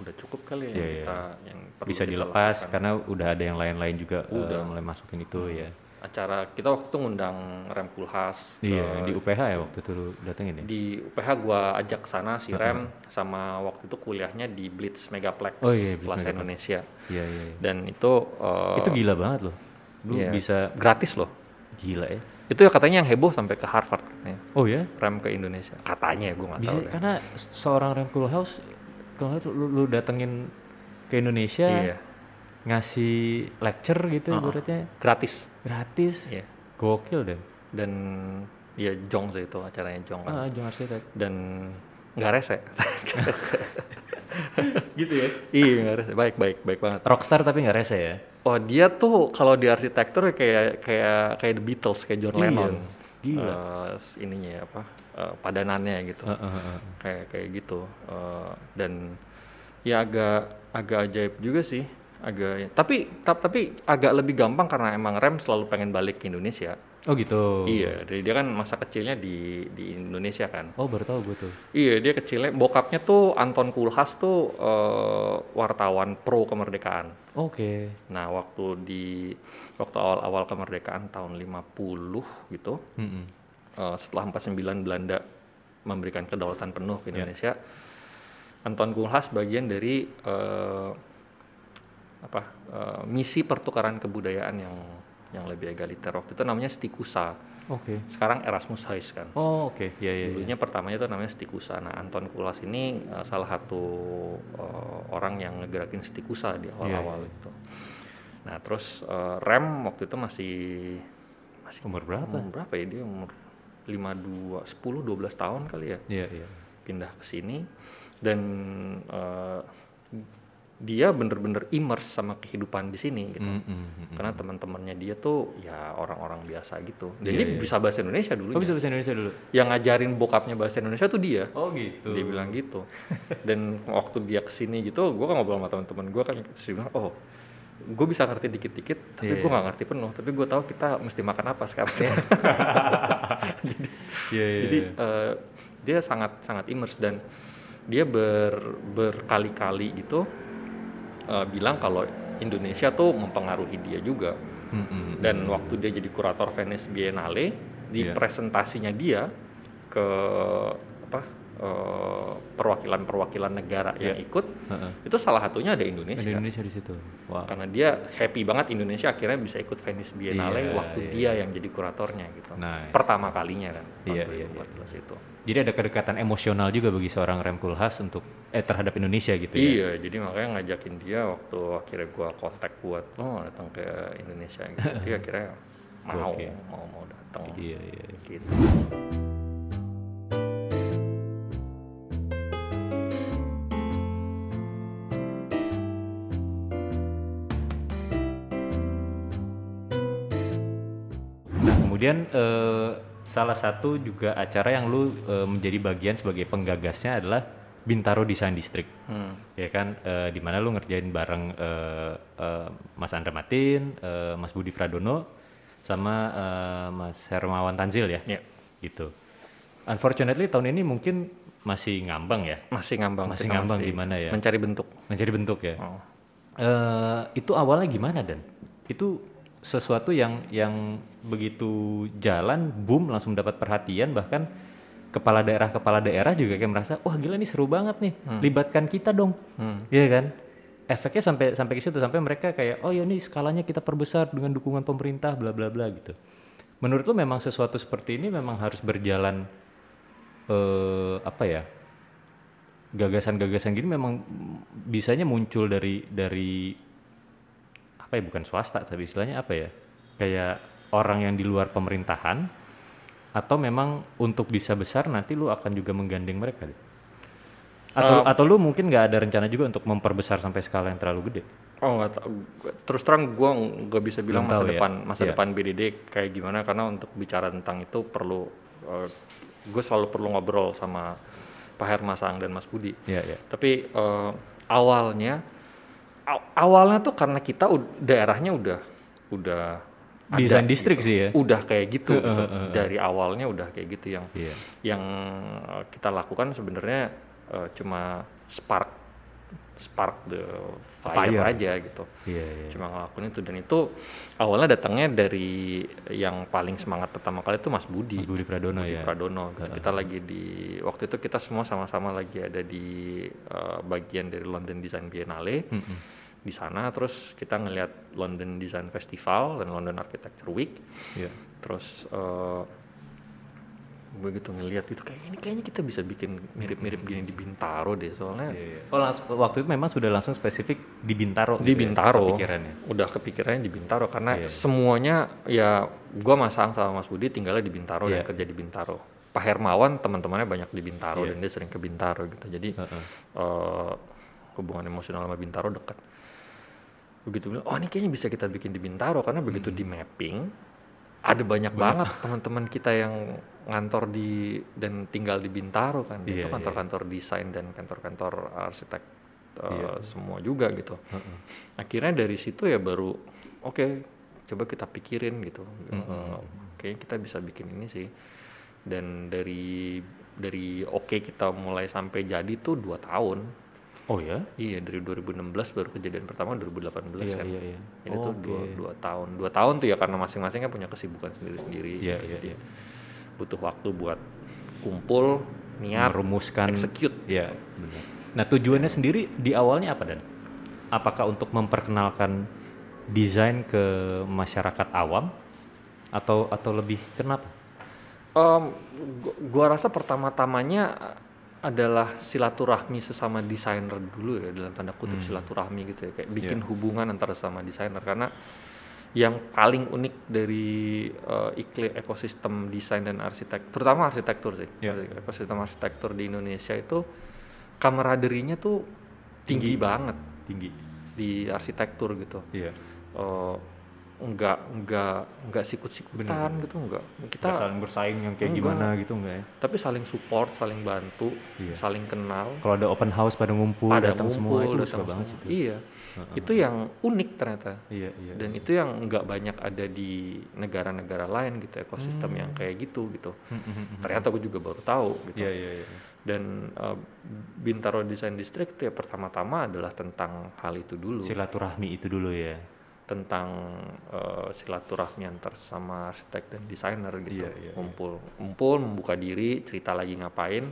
udah cukup kali ya yang iya. kita yang perlu Bisa kita dilepas lakukan. karena udah ada yang lain-lain juga eh, Udah. mulai masukin itu ya. acara kita waktu itu ngundang Rem Pulhas ke- Iya, di UPH ya waktu itu datengin ya. di UPH gua ajak sana si Rem sama waktu itu kuliahnya di Blitz Megaplex Oh iya, Blitz Plaza Megaplex. Indonesia Iya, iya. iya. dan itu eh, itu gila banget loh. Lu iya, bisa gratis loh gila ya. itu ya katanya yang heboh sampai ke Harvard katanya. Oh ya? Rem ke Indonesia katanya ya gue nggak tahu karena seorang Rem House kalau lu, lu datengin ke Indonesia iya ngasih lecture gitu Uh-uh. ibaratnya gratis gratis. iya Gokil deh. dan ya Jong sih itu acaranya Jong kan Ah, Jong Arsitek. dan nggak rese gitu ya. iya nggak rese baik baik baik banget Rockstar tapi nggak rese ya. oh dia tuh kalau di arsitektur kayak kayak kayak The Beatles kayak John Iya, Lennon gila. Eh, s- ininya ya apa eh, padanannya gitu Heeh, heeh, heeh. kayak kayak gitu Eh, dan ya agak agak ajaib juga sih agak tapi tap- tapi agak lebih gampang karena emang Rem selalu pengen balik ke Indonesia Oh gitu. iya dari dia kan masa kecilnya di di Indonesia kan Oh baru tahu gue tuh. iya dia kecilnya bokapnya tuh Anton Kulhas tuh eh, wartawan pro kemerdekaan Oke. nah waktu di waktu awal-awal kemerdekaan tahun 50 gitu Mm-mm. Eh, setelah 49 Belanda memberikan kedaulatan penuh ke Ya. Indonesia, Anton Kulhas bagian dari eh, apa eh, misi pertukaran kebudayaan yang yang lebih egaliter waktu itu namanya Stikusa. Oke. Sekarang Erasmus High kan. Oh oke. Iya iya. iya. Dulunya pertamanya itu namanya Stikusa. Nah, Anton Kulhas ini eh, salah satu eh, orang yang ngegerakin Stikusa di awal-awal iya. itu. Nah, terus eh, Rem waktu itu masih masih Umur berapa? umur berapa ya dia umur 52 10 12 tahun kali ya Iya iya. pindah ke sini dan eh, dia bener-bener immerse sama kehidupan di sini gitu Mm, mm, mm. karena teman-temannya dia tuh ya orang-orang biasa gitu dan Iya, dia iya. bisa bahasa Indonesia dulu Oh bisa bahasa Indonesia dulu. yang ngajarin bokapnya bahasa Indonesia tuh dia Oh gitu. dia bilang gitu dan waktu dia ke sini gitu gue kan ngobrol sama teman-teman gue kan dia bilang oh gue bisa ngerti dikit-dikit tapi Iya, gue iya. nggak ngerti penuh tapi gue tahu kita mesti makan apa sekarang jadi Iya, iya, jadi eh, dia sangat sangat immerse dan dia ber berkali-kali gitu eh, bilang kalau Indonesia tuh mempengaruhi dia juga. Hmm, hmm, dan waktu dia jadi kurator Venice Biennale di Iya. presentasinya dia ke apa perwakilan-perwakilan negara yang Iya. ikut Heeh. itu salah satunya ada Ada Indonesia Indonesia di situ. Wow. karena dia happy banget Indonesia akhirnya bisa ikut Venice Biennale Iya, waktu iya. dia yang jadi kuratornya gitu Nah, pertama kalinya kan Iya, tahun iya, 2014 itu Jadi ada kedekatan emosional juga bagi seorang Rem Koolhaas untuk eh terhadap Indonesia gitu ya. iya jadi makanya ngajakin dia waktu akhirnya gua kontak buat oh datang ke Indonesia gitu dia akhirnya mau Oke. mau mau datang Iya, iya. iya. gitu kemudian eh, salah satu juga acara yang lu eh, menjadi bagian sebagai penggagasnya adalah Bintaro Design District. hmm. Ya kan eh, di mana lu ngerjain bareng eh, eh, Mas Andra Matin, eh, Mas Budi Pradono sama eh, Mas Hermawan Tanzil ya. ya Gitu. Unfortunately tahun ini mungkin masih ngambang ya. masih ngambang Masih kita ngambang gimana ya? mencari bentuk Mencari bentuk ya. oh. Eh, itu awalnya gimana dan itu sesuatu yang yang begitu jalan boom langsung dapat perhatian bahkan kepala daerah kepala daerah juga kayak merasa wah gila nih seru banget nih libatkan kita dong. Hmm. Iya kan? Efeknya sampai sampai ke situ sampai mereka kayak oh ya nih skalanya kita perbesar dengan dukungan pemerintah bla bla bla gitu. Menurut lu memang sesuatu seperti ini memang harus berjalan eh apa ya gagasan-gagasan gini memang bisanya muncul dari dari apa ya bukan swasta tapi istilahnya apa ya kayak orang yang di luar pemerintahan atau memang untuk bisa besar nanti lu akan juga menggandeng mereka deh? atau Um, atau lu mungkin nggak ada rencana juga untuk memperbesar sampai skala yang terlalu gede Oh nggak tahu. Gua- Terus terang gue nggak bisa bilang masa ya? depan masa Iya. depan BDD kayak gimana karena untuk bicara tentang itu perlu gue selalu perlu ngobrol sama Pak Hermasang dan Mas Budi. ya ya Tapi eh, awalnya aw- awalnya tuh karena kita daerahnya udah udah Desain distrik gitu. sih ya? Udah kayak gitu, Heeh, gitu. heeh, heeh. dari awalnya udah kayak gitu yang iya yang eh, kita lakukan sebenarnya eh, cuma spark spark the fire, Fire. aja gitu iya iya cuma ngelakuin itu dan itu awalnya datangnya dari yang paling semangat pertama kali itu Mas Budi Mas Budi Pradono Budi ya Pradono gitu. kita lagi di waktu itu kita semua sama-sama lagi ada di eh, bagian dari London Design Biennale Mm-mm. Di sana terus kita ngelihat London Design Festival dan London Architecture Week iya terus eh, begitu ngelihat itu kayak ini kayaknya kita bisa bikin mirip-mirip gini di Bintaro deh soalnya Iya, iya. Oh, langsung, waktu itu memang sudah langsung spesifik di Bintaro. di gitu ya, Bintaro Pikirannya. udah kepikirannya di Bintaro karena Iya. semuanya ya gua masang sama Mas Budi tinggalnya di Bintaro Iya. dan kerja di Bintaro Pak Hermawan teman-temannya banyak di Bintaro Iya. dan dia sering ke Bintaro gitu jadi Heeh. eh, hubungan emosional sama Bintaro dekat begitu bilang oh ini kayaknya bisa kita bikin di Bintaro karena begitu Hmm. di mapping ada banyak banget teman-teman kita yang ngantor di dan tinggal di Bintaro kan Iya, itu iya. kantor-kantor desain dan kantor-kantor arsitek Iya. semua juga gitu Heeh. akhirnya dari situ ya baru oke coba kita pikirin gitu Mm-mm. Eh, kayaknya kita bisa bikin ini sih dan dari dari oke kita mulai sampai jadi tuh dua tahun Oh ya? iya dari 2016 baru kejadian pertama 2018 Iya, kan iya, iya. Jadi tuh Oke. dua, dua tahun dua tahun tuh ya karena masing-masing kan punya kesibukan sendiri-sendiri Iya, iya, iya. butuh waktu buat kumpul niat Merumuskan. execute Iya, benar. Nah, tujuannya sendiri di awalnya apa dan? Apakah untuk memperkenalkan desain ke masyarakat awam atau atau lebih kenapa? Em, gua, gua rasa pertama-tamanya adalah silaturahmi sesama desainer dulu ya dalam tanda kutip silaturahmi gitu ya kayak bikin Iya. hubungan antara sama desainer karena yang paling unik dari eh, iklim ekosistem desain dan arsitek terutama arsitektur sih Iya. ekosistem arsitektur di Indonesia itu kameraderinya tuh tinggi, banget Tinggi. di arsitektur gitu Iya. Eh, nggak nggak nggak sikut-sikutan gitu nggak. Kita Nggak saling bersaing yang kayak Enggak. gimana gitu enggak ya? Tapi saling support saling bantu Iya. saling kenal. Kalau ada open house pada ngumpul pada datang semua itu ngumpul, suka datang banget sih iya. Itu yang unik ternyata. Iya iya dan itu yang nggak banyak ada di negara-negara lain gitu ekosistem yang kayak gitu gitu. Ternyata gue juga baru tahu gitu. Iya iya iya. Dan uh, Bintaro Design District ya pertama-tama adalah tentang hal itu dulu. Silaturahmi itu dulu ya tentang uh, silaturahmi antar sama arsitek dan desainer gitu. Iya. ngumpul ngumpul membuka diri cerita lagi ngapain.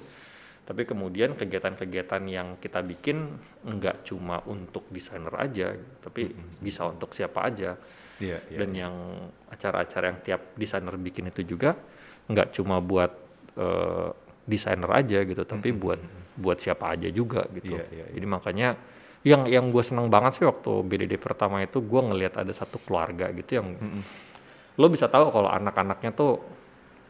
Tapi kemudian kegiatan-kegiatan yang kita bikin nggak cuma untuk desainer aja tapi bisa untuk siapa aja. Iya iya dan yang acara-acara yang tiap desainer bikin itu juga nggak cuma buat eh, desainer aja gitu tapi buat buat siapa aja juga gitu. Iya, iya, iya. jadi makanya yang yang gue seneng banget sih waktu BDD pertama itu gue ngelihat ada satu keluarga gitu yang lo bisa tahu kalau anak-anaknya tuh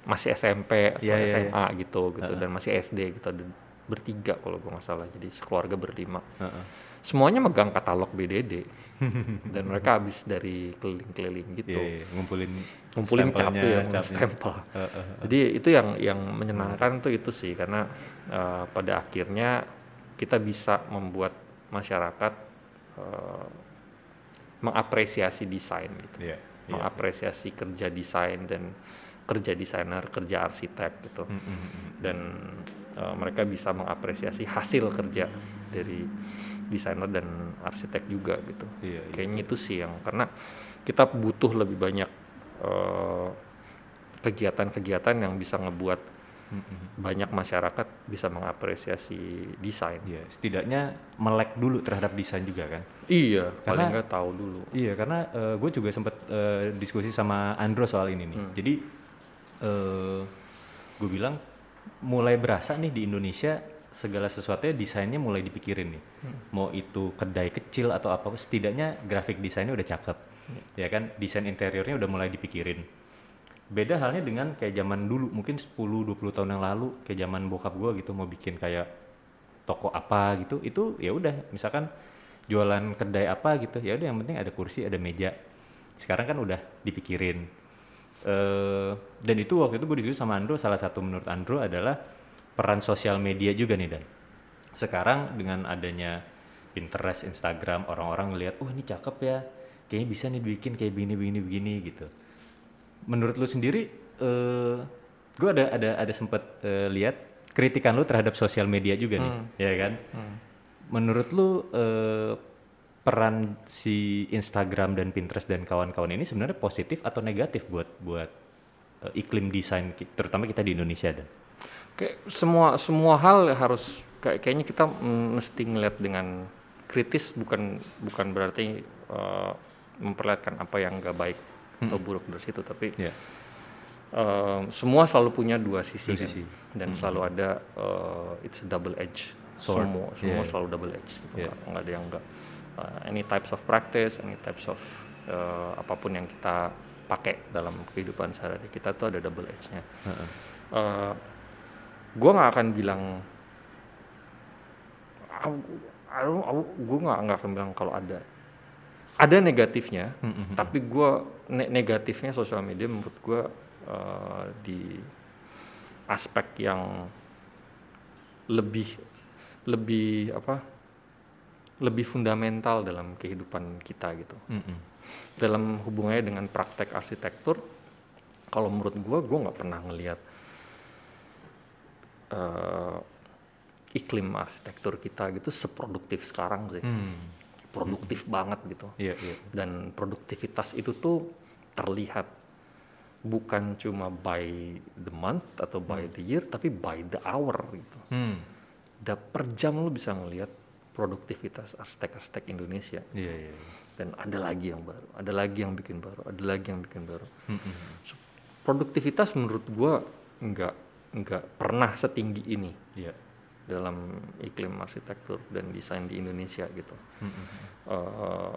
masih SMP atau Iya, iya, SMA gitu gitu dan masih SD gitu ada bertiga kalau gue nggak salah jadi keluarga berlima Heeh. semuanya megang katalog BDD dan mereka habis dari keliling-keliling gitu Iya, iya, ngumpulin ngumpulin cap stempelnya, tuh yang capnya. stempel. Heeh. Jadi itu yang yang menyenangkan tuh itu sih karena eh, pada akhirnya kita bisa membuat masyarakat eh, mengapresiasi desain gitu, Iya, iya. mengapresiasi kerja desain dan kerja desainer, kerja arsitek gitu, Mm, mm, mm. dan eh, mereka bisa mengapresiasi hasil kerja dari desainer dan arsitek juga gitu Iya, iya. kayaknya itu sih yang karena kita butuh lebih banyak eh, kegiatan-kegiatan yang bisa ngebuat Mm, mm. banyak masyarakat bisa mengapresiasi desain. Iya, setidaknya melek dulu terhadap desain juga kan. Iya, Karena- paling nggak tahu dulu. Iya, karena gue juga sempat eh, diskusi sama Andro soal ini nih. Hmm. Jadi gue bilang mulai berasa nih di Indonesia segala sesuatunya desainnya mulai dipikirin nih. Hmm. Mau itu kedai kecil atau apa, setidaknya grafik desainnya udah cakep. Hmm. Ya kan, desain interiornya udah mulai dipikirin. Beda halnya dengan kayak zaman dulu, mungkin 10-20 tahun yang lalu, kayak zaman bokap gue gitu mau bikin kayak toko apa gitu, itu ya udah misalkan jualan kedai apa gitu, ya udah yang penting ada kursi, ada meja. Sekarang kan udah dipikirin. Eh dan itu waktu itu gue diskusi sama Andro, salah satu menurut Andro adalah peran sosial media juga nih dan sekarang dengan adanya Pinterest, Instagram, orang-orang ngelihat, oh ini cakep ya, kayaknya bisa nih bikin kayak begini, begini, begini gitu. Menurut lu sendiri, eh gue ada ada ada sempet eh, lihat kritikan lu terhadap sosial media juga nih, Hmm. ya kan? Hmm. Menurut lu eh, peran si Instagram dan Pinterest dan kawan-kawan ini sebenarnya positif atau negatif buat buat eh, iklim desain terutama kita di Indonesia dan? Kayak semua semua hal harus kayak kayaknya kita mesti ngeliat dengan kritis bukan bukan berarti eh, memperlihatkan apa yang nggak baik atau buruk dari situ tapi Ya. eh, semua selalu punya dua sisi, Dua kan. sisi. dan selalu ada eh, it's a double edge Sword. semua semua Yeah. selalu double edge gitu. Yeah. nggak nggak ada yang enggak any types of practice any types of eh, apa pun yang kita pakai dalam kehidupan sehari-hari kita tuh ada double edge-nya Heeh. uh, gue nggak akan bilang gue nggak nggak akan bilang kalau ada ada negatifnya Mm-mm. tapi gue negatifnya sosial media menurut gue uh, di aspek yang lebih lebih apa lebih fundamental dalam kehidupan kita gitu Mm-mm. dalam hubungannya dengan praktek arsitektur kalau menurut gua gua nggak pernah ngelihat eh, iklim arsitektur kita gitu seproduktif sekarang sih Hmm. Produktif banget gitu Iya, iya. dan produktivitas itu tuh terlihat bukan cuma by the month atau by the year tapi by the hour gitu Hmm. da per jam lo bisa ngelihat produktivitas arsitek-arsitek Indonesia Iya, iya. iya. dan ada lagi yang baru, ada lagi yang bikin baru, ada lagi yang bikin baru. Mm-mm. So, produktivitas menurut gua nggak nggak pernah setinggi ini Iya. Dalam iklim arsitektur dan desain di Indonesia gitu. Mm-mm. Eh,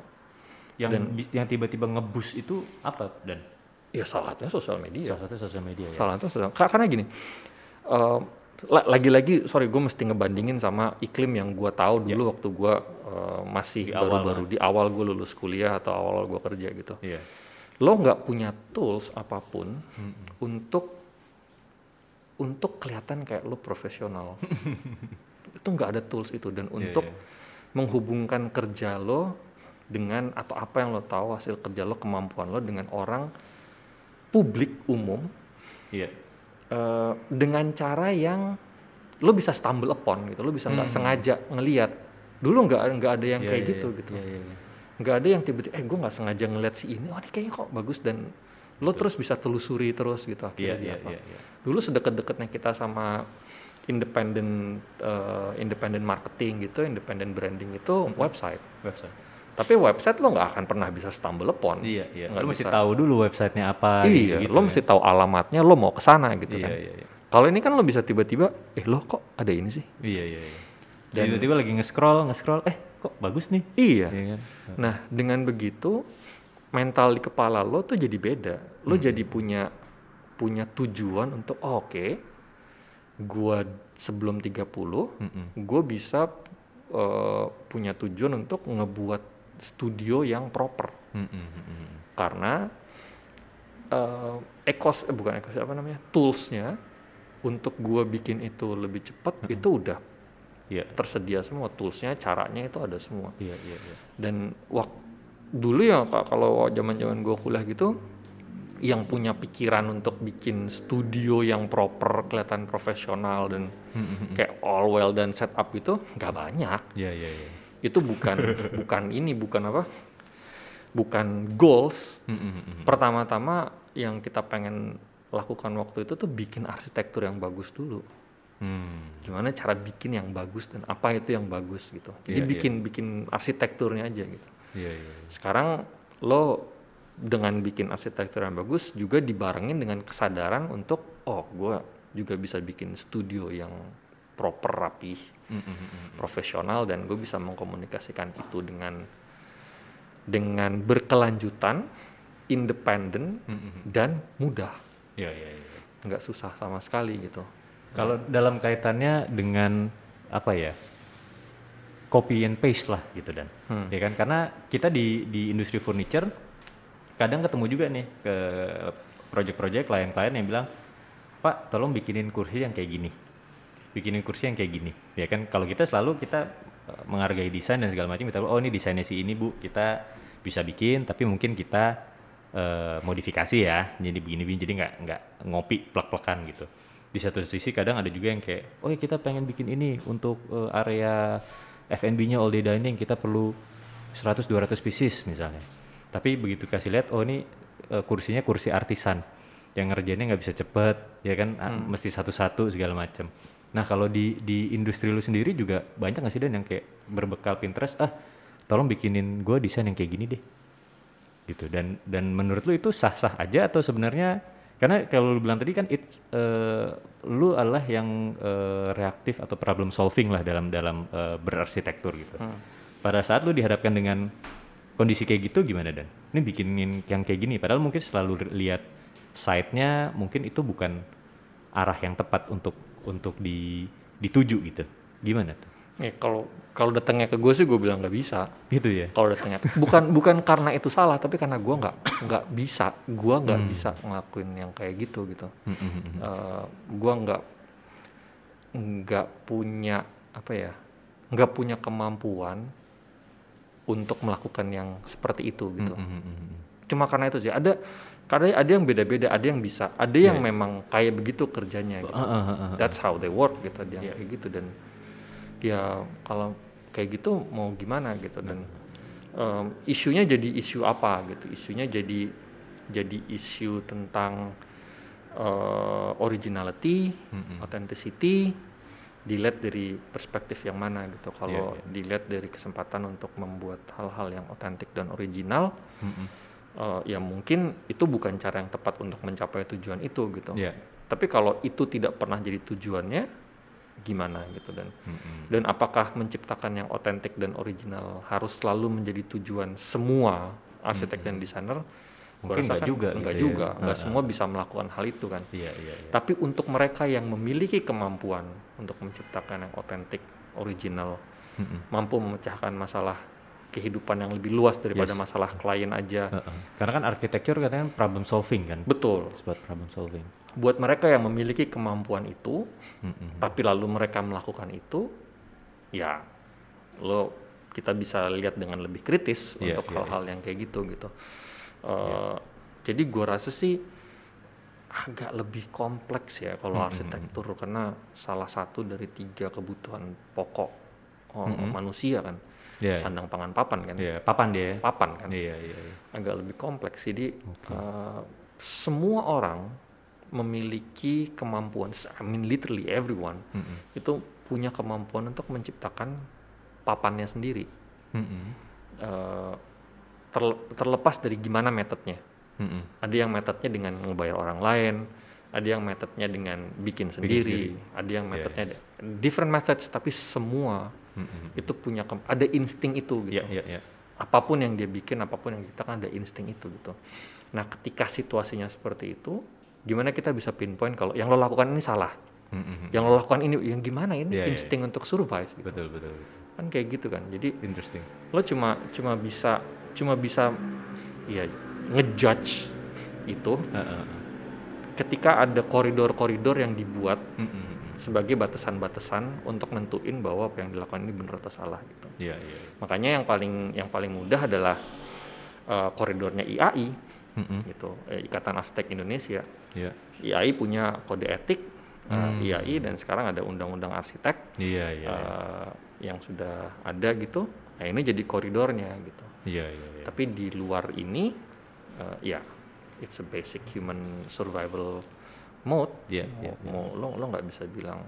Yang Dan- yang tiba-tiba ngebus itu apa dan? ya salah satunya sosial media. Salah satu sosial media ya. Salah satu sosial. ka- Karena gini, la- lagi-lagi sorry gue mesti ngebandingin sama iklim yang gua tahu dulu waktu gua eh, masih Di awal baru-baru di awal gue lulus kuliah atau awal gue kerja gitu. Iya. lo nggak punya tools apa pun untuk untuk kelihatan kayak lo profesional itu nggak ada tools itu dan Iya, untuk iya. menghubungkan kerja lo dengan atau apa yang lo tahu hasil kerja lo kemampuan lo dengan orang publik umum Iya. eh, dengan cara yang lo bisa stumble upon gitu lo bisa nggak sengaja ngelihat dulu nggak nggak ada yang Iya, kayak iya, gitu iya. gitu Iya, iya, iya. nggak ada yang tiba-tiba eh gue nggak sengaja ngeliat si ini oh ini kayaknya kok bagus dan lo terus bisa telusuri terus gitu akhirnya dia iya, apa. iya, iya. dulu sedekat-dekatnya kita sama independent eh, independent marketing gitu independent branding itu website Website. tapi website lo nggak akan pernah bisa stumble upon Iya, iya. Lu mesti tahu dulu websitenya apa. iya gitu lo kan. mesti tahu alamatnya lo mau ke sana gitu Iya, kan iya, iya. kalau ini kan lo bisa tiba-tiba eh lo kok ada ini sih Iya, iya, iya. Dan- Dan tiba-tiba lagi nge-scroll, nge-scroll, eh kok bagus nih. iya Iya kan? Nah, dengan begitu mental di kepala lo tuh jadi beda. Lo Hmm. jadi punya punya tujuan untuk oh, oke, gua sebelum 30 Mm-mm. gue bisa eh, punya tujuan untuk ngebuat studio yang proper mm-mm. karena eh, ekos eh, bukan ekos apa namanya toolsnya untuk gua bikin itu lebih cepat Hmm. itu udah Iya, tersedia semua toolsnya caranya itu ada semua iya, iya, iya. dan waktu dulu ya Kak, kalau zaman zaman gue kuliah gitu yang punya pikiran untuk bikin studio yang proper kelihatan profesional dan kayak all well dan setup itu nggak banyak. Iya, iya, iya. itu bukan bukan ini bukan apa bukan goals. Pertama-tama yang kita pengen lakukan waktu itu tuh bikin arsitektur yang bagus dulu. Hmm. gimana cara bikin yang bagus dan apa itu yang bagus gitu. Jadi Iya, iya. bikin bikin arsitekturnya aja gitu Iya, iya. sekarang lo dengan bikin arsitektur yang bagus juga dibarengin dengan kesadaran untuk oh gue juga bisa bikin studio yang proper rapih Mm-mm, mm-mm. profesional dan gue bisa mengkomunikasikan itu dengan dengan berkelanjutan independen Mm-mm. dan mudah Iya, iya, iya. nggak susah sama sekali gitu Kalau dalam kaitannya dengan apa ya? Copy and paste lah gitu dan. Hmm. Ya kan karena kita di di industri furniture kadang ketemu juga nih ke project-project klien-klien yang bilang, "Pak, tolong bikinin kursi yang kayak gini." Bikinin kursi yang kayak gini. Ya kan kalau kita selalu kita eh, menghargai desain dan segala macam kita oh ini desainnya si ini, Bu. Kita bisa bikin tapi mungkin kita eh, modifikasi ya. Jadi begini-begini jadi nggak nggak ngopi plek-plekan gitu di satu sisi kadang ada juga yang kayak oh ya kita pengen bikin ini untuk eh, area F&B-nya all day dining kita perlu 100 200 pieces misalnya. Tapi begitu kasih lihat oh ini eh, kursinya kursi artisan. Yang ngerjainnya nggak bisa cepet ya kan? Ah, mesti satu-satu segala macam nah kalau di di industri lu sendiri juga banyak nggak sih dan yang kayak berbekal Pinterest ah tolong bikinin gue desain yang kayak gini deh. Gitu. Dan dan menurut lu itu sah-sah aja atau sebenarnya karena kalau lu bilang tadi kan it's eh, lu adalah yang eh, reaktif atau problem solving lah dalam dalam eh, berarsitektur gitu. Pada saat lu dihadapkan dengan kondisi kayak gitu gimana dan? Ini bikinin yang kayak gini padahal mungkin selalu lihat site-nya mungkin itu bukan arah yang tepat untuk untuk di dituju gitu. Gimana tuh? ya kalau kalau datangnya ke gue sih gue bilang nggak bisa. Gitu ya. kalau datangnya. Bukan bukan karena itu salah tapi karena gue nggak nggak bisa. Gue nggak Hmm. bisa ngelakuin yang kayak gitu gitu. Mm, mm, mm, mm. Eh, gue nggak nggak punya apa ya nggak punya kemampuan untuk melakukan yang seperti itu gitu. Cuma karena itu sih. Ada kadang ada yang beda-beda ada yang bisa. Ada yang memang kayak begitu kerjanya gitu. Ah, ah, ah, ah. that's how they work gitu. Dia Iya. kayak gitu. Dan ya kalau kayak gitu mau gimana gitu dan em, isunya jadi isu apa gitu? Isunya jadi jadi isu tentang eh, originality authenticity dilihat dari perspektif yang mana gitu. Kalau Iya, iya. dilihat dari kesempatan untuk membuat hal-hal yang otentik dan original eh, ya mungkin itu bukan cara yang tepat untuk mencapai tujuan itu gitu. Iya. tapi kalau itu tidak pernah jadi tujuannya gimana gitu dan Mm, mm. dan apakah menciptakan yang otentik dan original harus selalu menjadi tujuan semua arsitek dan desainer Mungkin nggak kan juga nggak gitu ya. juga nggak Ah, semua bisa melakukan hal itu kan Iya, iya, iya. tapi untuk mereka yang memiliki kemampuan untuk menciptakan yang otentik original Mm, mm. mampu memecahkan masalah kehidupan yang lebih luas daripada Yes. masalah klien aja Heeh. Karena kan architecture katanya problem solving kan. betul about problem solving. Buat mereka yang memiliki kemampuan itu Mm-mm. tapi lalu mereka melakukan itu ya lo kita bisa lihat dengan lebih kritis Iya, untuk iya, hal-hal yang kayak gitu gitu Eh, jadi gua rasa sih agak lebih kompleks ya kalau arsitektur karena salah satu dari tiga kebutuhan pokok oh, manusia kan Iya. sandang pangan papan kan Iya, papan dia. papan kan Iya, iya, iya. agak lebih kompleks. Jadi uh, semua orang memiliki kemampuan, I mean literally everyone Mm-mm. itu punya kemampuan untuk menciptakan papannya sendiri. Mm-mm. Uh, terle- terlepas dari gimana metodenya. Mm-mm. Ada yang metodenya dengan ngebayar orang lain, ada yang metodenya dengan bikin sendiri, ada yang metodenya different methods, tapi semua Mm-mm. itu punya ada insting itu gitu Iya, iya, iya. apa pun yang dia bikin, apa pun yang kita kan ada insting itu gitu. Nah, ketika situasinya seperti itu, gimana kita bisa pinpoint kalau yang lo lakukan ini salah, Mm-mm. yang lo lakukan ini yang gimana ini Iya, iya, insting untuk survive gitu. Betul, betul. Kan kayak gitu kan. Jadi Interesting. lo cuma cuma bisa cuma bisa ya ngejudge itu Heeh. ketika ada koridor-koridor yang dibuat Mm-mm. sebagai batasan-batasan untuk nentuin bahwa apa yang dilakukan ini benar atau salah gitu. Iya, iya. Makanya yang paling yang paling mudah adalah eh, koridornya IAI Mm-mm. gitu, eh, Ikatan Arsitek Indonesia. Iya. IAI punya kode etik eh, IAI dan sekarang ada undang-undang arsitek Iya, iya. iya. eh, yang sudah ada gitu. Nah, ini jadi koridornya gitu. Iya, iya, iya. Tapi di luar ini eh, ya it's a basic human survival mode. Iya, mau, iya, mau lo lo nggak bisa bilang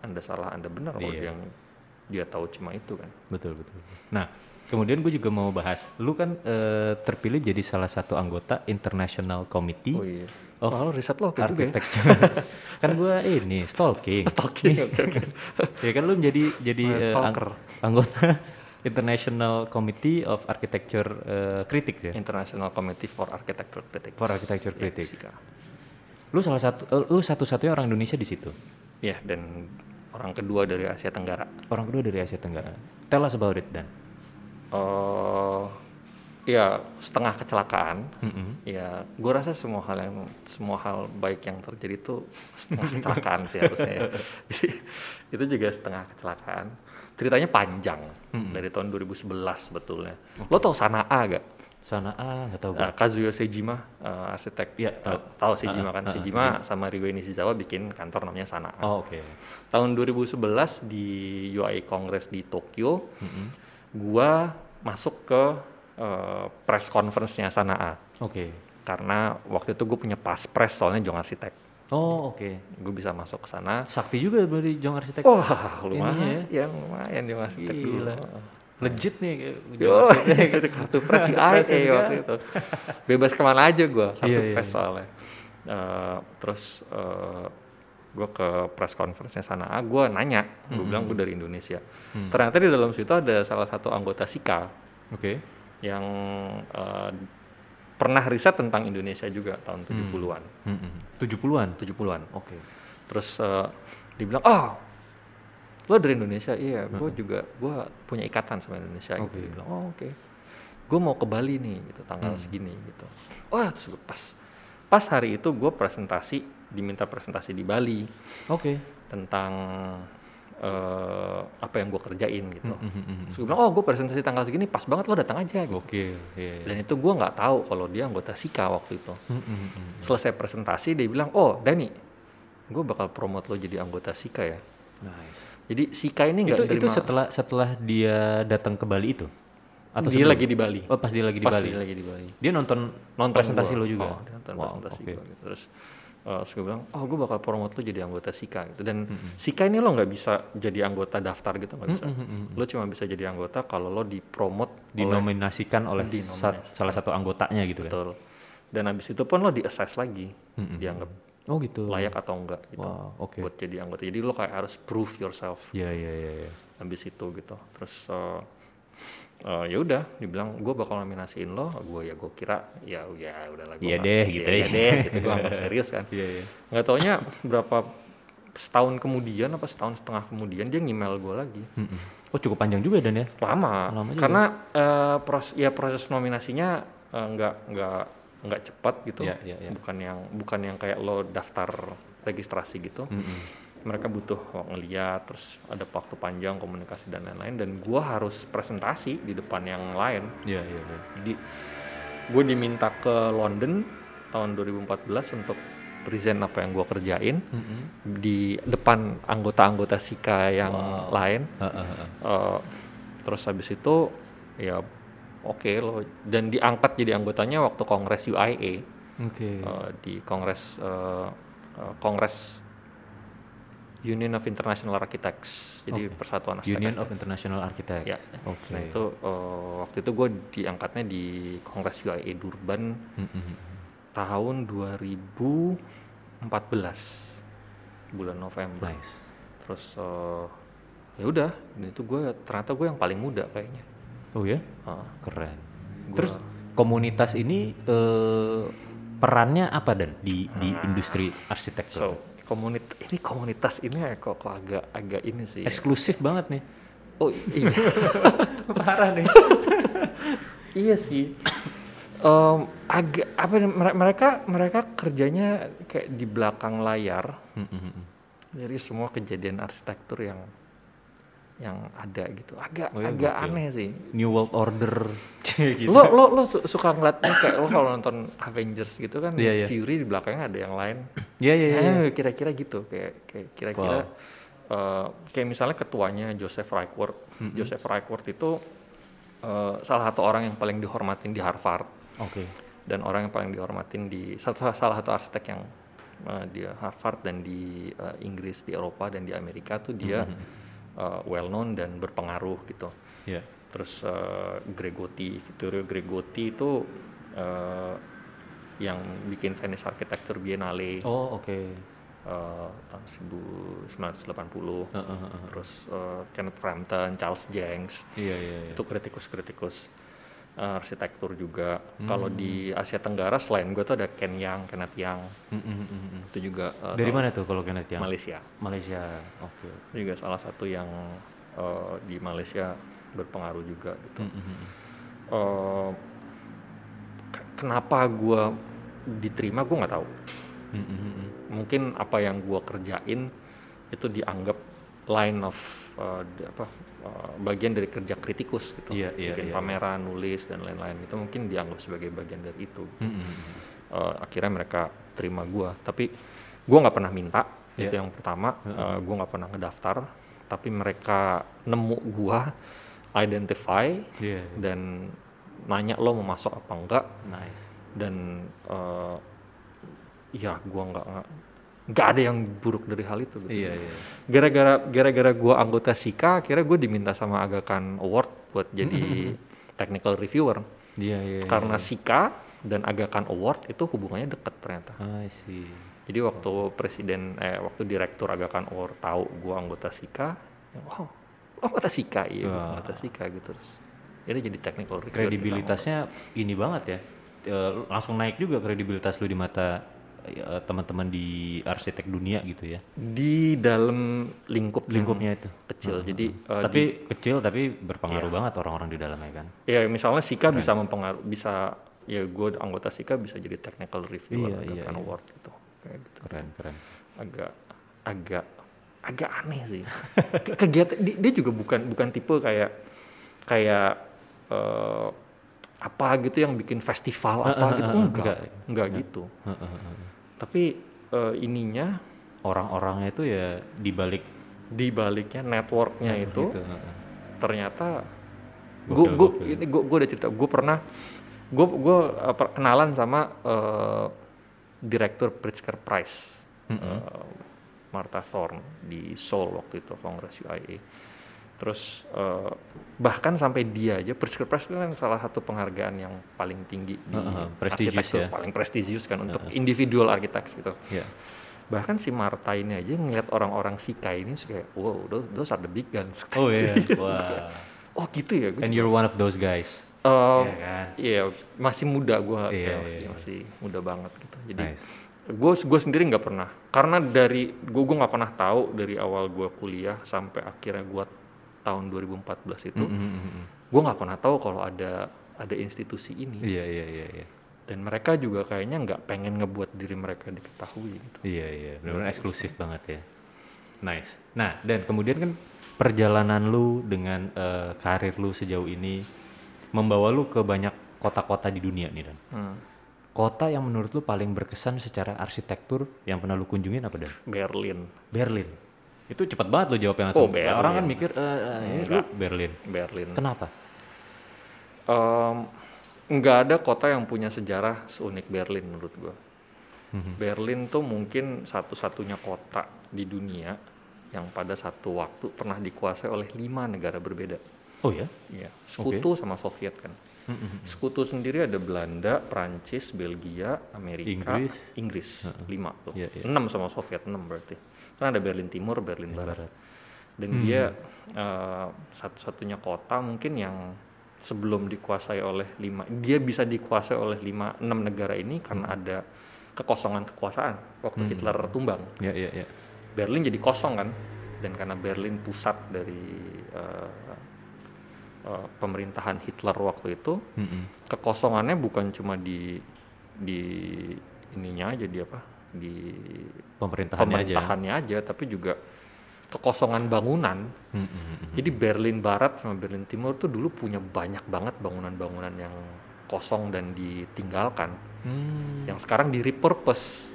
Anda salah, Anda benar kalau Iya. yang dia tahu cuma itu kan. Betul, betul. Nah, kemudian gue juga mau bahas, lu kan eh, terpilih jadi salah satu anggota International Committee Oh iya. Wah, lo riset lo kayak juga ya. Architecture. kan gue ini stalking. Stalking, oke oke. ya kan lu jadi jadi Oh, eh, ang- anggota International Committee of Architecture eh, Critics ya. International Committee for Architecture Critics. For Architecture Ya, Critics. SICA. Lu salah satu eh, lu satu-satunya orang Indonesia di situ. Ya, dan orang kedua dari Asia Tenggara. Orang kedua dari Asia Tenggara. Tell us about it dan. eh ya setengah kecelakaan. Mm-mm. Ya, gue rasa semua hal yang semua hal baik yang terjadi itu setengah kecelakaan sih harusnya. ya. Jadi, itu juga setengah kecelakaan. Ceritanya panjang dari tahun 2011 sebetulnya. Lo tau Sanaa gak? Sana ah nggak tahu gue. Uh, Kazuyo Sejima, uh, arsitek. Iya, tahu. tahu Sejima Ah, kan? ah, ah, Sejima sama Ryuei Nishizawa bikin kantor namanya Sanaa. Oh oke. Tahun 2011 di UI Congress di Tokyo, gua masuk ke uh, press conference-nya Sanaa. Oke. Karena waktu itu gue punya pas press soalnya Jong Arsitek. Oh oke. Gue bisa masuk ke sana. Sakti juga dari Jong Arsitek. Wah, lumayan Ininya ya, lumayan Jong Arsitek dulu. Gila. Legit nih Yo, Arsitek. itu kartu press Kartu IA press juga. waktu itu. Bebas ke mana aja gue, kartu Iya, iya, press iya. soalnya. Eh, terus gue ke press conference-nya sana, ah, gue nanya, gue bilang gue dari Indonesia. Hmm. Ternyata di dalam situ ada salah satu anggota SIKA Oke. Yang eh, pernah riset tentang Indonesia juga tahun Hmm. 70-an. Mm-mm. 70-an. 70-an. Oke. Terus eh, dibilang, oh lo dari Indonesia? Iya, gue juga, gue punya ikatan sama Indonesia gitu. Oke. Dia bilang, oh oke. Gue mau ke Bali nih, gitu, tanggal segini gitu. Wah, terus gua pas. Pas hari itu gue presentasi, diminta presentasi di Bali Oke. tentang eh, apa yang gue kerjain gitu. Mm-mm. Terus gue bilang, oh gue presentasi tanggal segini, pas banget lo datang aja gitu. Oke. Iya. iya. Dan itu gue nggak tahu kalau dia anggota SIKA waktu itu Mm-mm. selesai presentasi dia bilang oh Dani gue bakal promote lo jadi anggota Sika ya Nice. jadi Sika ini nggak Itu itu setelah setelah dia datang ke Bali itu? Atau dia sebelum? lagi di Bali Oh, pas dia lagi di pas Bali. dia lagi di Bali Dia nonton nonton presentasi gua. lo juga. oh, dia nonton Wow, presentasi oke. gua gitu. terus eh, terus gue bilang oh gue bakal promote lo jadi anggota Sika gitu dan Sika ini lo nggak bisa jadi anggota daftar gitu nggak bisa lo cuma bisa jadi anggota kalau lo dipromote oleh Dinominasikan oleh Dinominasikan. sa- salah satu anggotanya gitu kan. betul dan habis itu pun lo di assess lagi Mm-mm. dianggap Oh gitu. layak atau enggak gitu Wow, oke. buat jadi anggota jadi lo kayak harus prove yourself Iya iya iya. iya. habis itu gitu terus eh, eh, ya udah dibilang gue bakal nominasiin lo gue ya gue kira ya ya udahlah gua Iya deh, gitu iya ya. deh gitu gue anggap serius kan Iya iya. nggak taunya berapa setahun kemudian apa setahun setengah kemudian dia ngemail gue lagi Mm-mm. Oh cukup panjang juga dan ya? lama, Lama juga. karena eh, pros ya proses nominasinya eh, nggak nggak nggak cepat gitu Iya, iya, iya. bukan yang bukan yang kayak lo daftar registrasi gitu Mm-mm. Mereka butuh ngeliat terus ada waktu panjang komunikasi dan lain-lain dan gua harus presentasi di depan yang lain Iya iya. iya. jadi gue diminta ke London tahun 2014 untuk present apa yang gua kerjain Mm-mm. di depan anggota-anggota Sika yang Wow. lain Ha, ha, ha. Eh, terus habis itu ya oke loh dan diangkat jadi anggotanya waktu kongres UIA Oke. eh, di kongres eh, eh, kongres Union of International Architects jadi Oke. persatuan arsitek Union of International Architect. ya Oke. nah itu eh, waktu itu gue diangkatnya di kongres UIA Durban Mm-mm. tahun 2014 bulan November Nice. terus eh, ya udah dan itu gue ternyata gue yang paling muda kayaknya Oh ya? Ah, Keren. Gua- Terus komunitas ini eh, perannya apa dan di di industri arsitektur? so komunitas ini komunitas ini ya kok, kok agak agak ini sih ya. Eksklusif banget nih. oh iya Parah nih. iya sih Em, agak apa mere- mereka mereka kerjanya kayak di belakang layar jadi semua kejadian arsitektur yang yang ada gitu agak Oh iya, agak gokil. aneh sih New World Order gitu. lo lo lo su- suka ngeliatnya kayak lo kalau nonton Avengers gitu kan Iya, iya. Fury di belakangnya ada yang lain Iya iya iya. Eh, kira-kira gitu kayak kayak kira-kira eh, kayak misalnya ketuanya Joseph Reichert Joseph Reichert itu eh, salah satu orang yang paling dihormatin di Harvard Oke. dan orang yang paling dihormatin di satu salah satu arsitek yang eh, di Harvard dan di eh, Inggris di Eropa dan di Amerika tuh dia eh, well known dan berpengaruh gitu Iya. terus eh, Gregotti Vittorio Gregotti itu eh, yang bikin Venice Architecture Biennale Oh oke. eh, tahun 1980 Heeh, heeh. terus eh, Kenneth Frampton, Charles Jenks Iya iya iya. itu kritikus-kritikus arsitektur juga kalau di Asia Tenggara selain gue tuh ada Ken Yang, Kenneth Yang Mm, mm, mm, mm. itu juga eh, Dari mana tuh kalau Kenneth yang? Malaysia Malaysia. Oke. itu juga salah satu yang eh, di Malaysia berpengaruh juga gitu Mm, mm, mm. Eh, ke- kenapa gue diterima gue nggak tahu Mm, mm, mm, mm. mungkin apa yang gue kerjain itu dianggap line of uh, di- apa uh, bagian dari kerja kritikus gitu Iya, iya, bikin iya, pameran nulis dan lain-lain itu mungkin dianggap sebagai bagian dari itu Mm, mm, mm. Uh, akhirnya mereka terima gue tapi gue nggak pernah minta itu Iya. yang pertama Uh, gue nggak pernah ngedaftar tapi mereka nemu gue identify Iya. iya. dan nanya lo mau masuk apa enggak Nice. dan eh, ya gua nggak nggak- ada yang buruk dari hal itu gitu. Iya iya. gara-gara gara-gara gua anggota Sika akhirnya gue diminta sama Agakan Award buat jadi technical reviewer Iya iya. karena Sika dan Agakan Award itu hubungannya deket ternyata I see. jadi waktu presiden eh waktu direktur Agakan Award tahu gua anggota Sika ya, wow anggota Sika iya Wah. anggota Sika gitu terus jadi jadi technical reviewer Kredibilitasnya ini banget ya. Eh, langsung naik juga kredibilitas lu di mata teman-teman di arsitek dunia gitu ya. di dalam lingkup Lingkupnya itu. kecil. Jadi eh, tapi di- kecil tapi berpengaruh Iya. banget orang-orang di dalamnya kan. ya misalnya Sika bisa mempengaruhi bisa ya gue anggota Sika bisa jadi technical reviewer Iya, iya, kan iya. award gitu. Kayak gitu. Keren keren. Agak agak agak aneh sih. Ke- Kegiatan di- dia juga bukan bukan tipe kayak kayak eh, apa gitu yang bikin festival Eh, apa eh, gitu eh, eh, enggak enggak. enggak gitu. Tapi eh, ininya Orang-orangnya itu ya di balik di baliknya networknya itu gitu. ternyata gue gue ini gue gue udah cerita. Gue pernah gue gue kenalan sama eh, direktur Pritzker Prize eh, Martha Thorne di Seoul waktu itu kongres UIA terus eh, bahkan sampai dia aja Pritzker Prize itu kan salah satu penghargaan yang paling tinggi di Heeh, prestigious arsitektur ya. paling prestisius kan untuk individual architects gitu Ya. bahkan si Marta ini aja ngeliat orang-orang Sika ini suka kayak wow those, those are the big guns Oh iya. Wah. oh gitu ya gue And you're one of those guys. Eh, Iya kan? Iya, masih muda gue, Iya, masih, iya. masih muda banget gitu. Jadi Nice. gue gue sendiri nggak pernah karena dari gue gue nggak pernah tahu dari awal gue kuliah sampai akhirnya gue tahun 2014 itu Mm-mm. gue nggak pernah tahu kalau ada ada institusi ini Iya iya iya iya. dan mereka juga kayaknya nggak pengen ngebuat diri mereka diketahui gitu Iya iya, benar-benar eksklusif banget ya. Nice. Nah, dan kemudian kan perjalanan lu dengan eh, karir lu sejauh ini membawa lu ke banyak kota-kota di dunia nih dan. Hmm. Kota yang menurut lu paling berkesan secara arsitektur yang pernah lu kunjungin apa dan? Berlin Berlin. Itu cepat banget lo jawabnya Oh, langsung. Orang kan Berlin. mikir eh, lu Enggak. Berlin. Berlin Kenapa? Em, nggak ada kota yang punya sejarah seunik Berlin menurut gua. Mhm. Berlin tuh mungkin satu-satunya kota di dunia yang pada satu waktu pernah dikuasai oleh lima negara berbeda. Oh ya? Iya, sekutu sama Soviet kan. Mhm. Sekutu sendiri ada Belanda, Prancis, Belgia, Amerika, Inggris. Inggris, lima tuh. Iya, iya. Enam sama Soviet enam berarti. Kan ada Berlin Timur, Berlin Barat. Barat. Dan Hmm. dia eh, satu-satunya kota mungkin yang sebelum dikuasai oleh lima, dia bisa dikuasai oleh lima enam negara ini karena ada kekosongan kekuasaan waktu Hmm. Hitler tumbang. Ya ya ya. Berlin jadi kosong kan, dan karena Berlin pusat dari eh, eh, pemerintahan Hitler waktu itu, Mhm. kekosongannya bukan cuma di di ininya aja di apa di Pemerintahannya aja. pemerintahannya aja. tapi juga kekosongan bangunan Mhm. jadi Berlin Barat sama Berlin Timur tuh dulu punya banyak banget bangunan-bangunan yang kosong dan ditinggalkan Hmm, yang sekarang di repurpose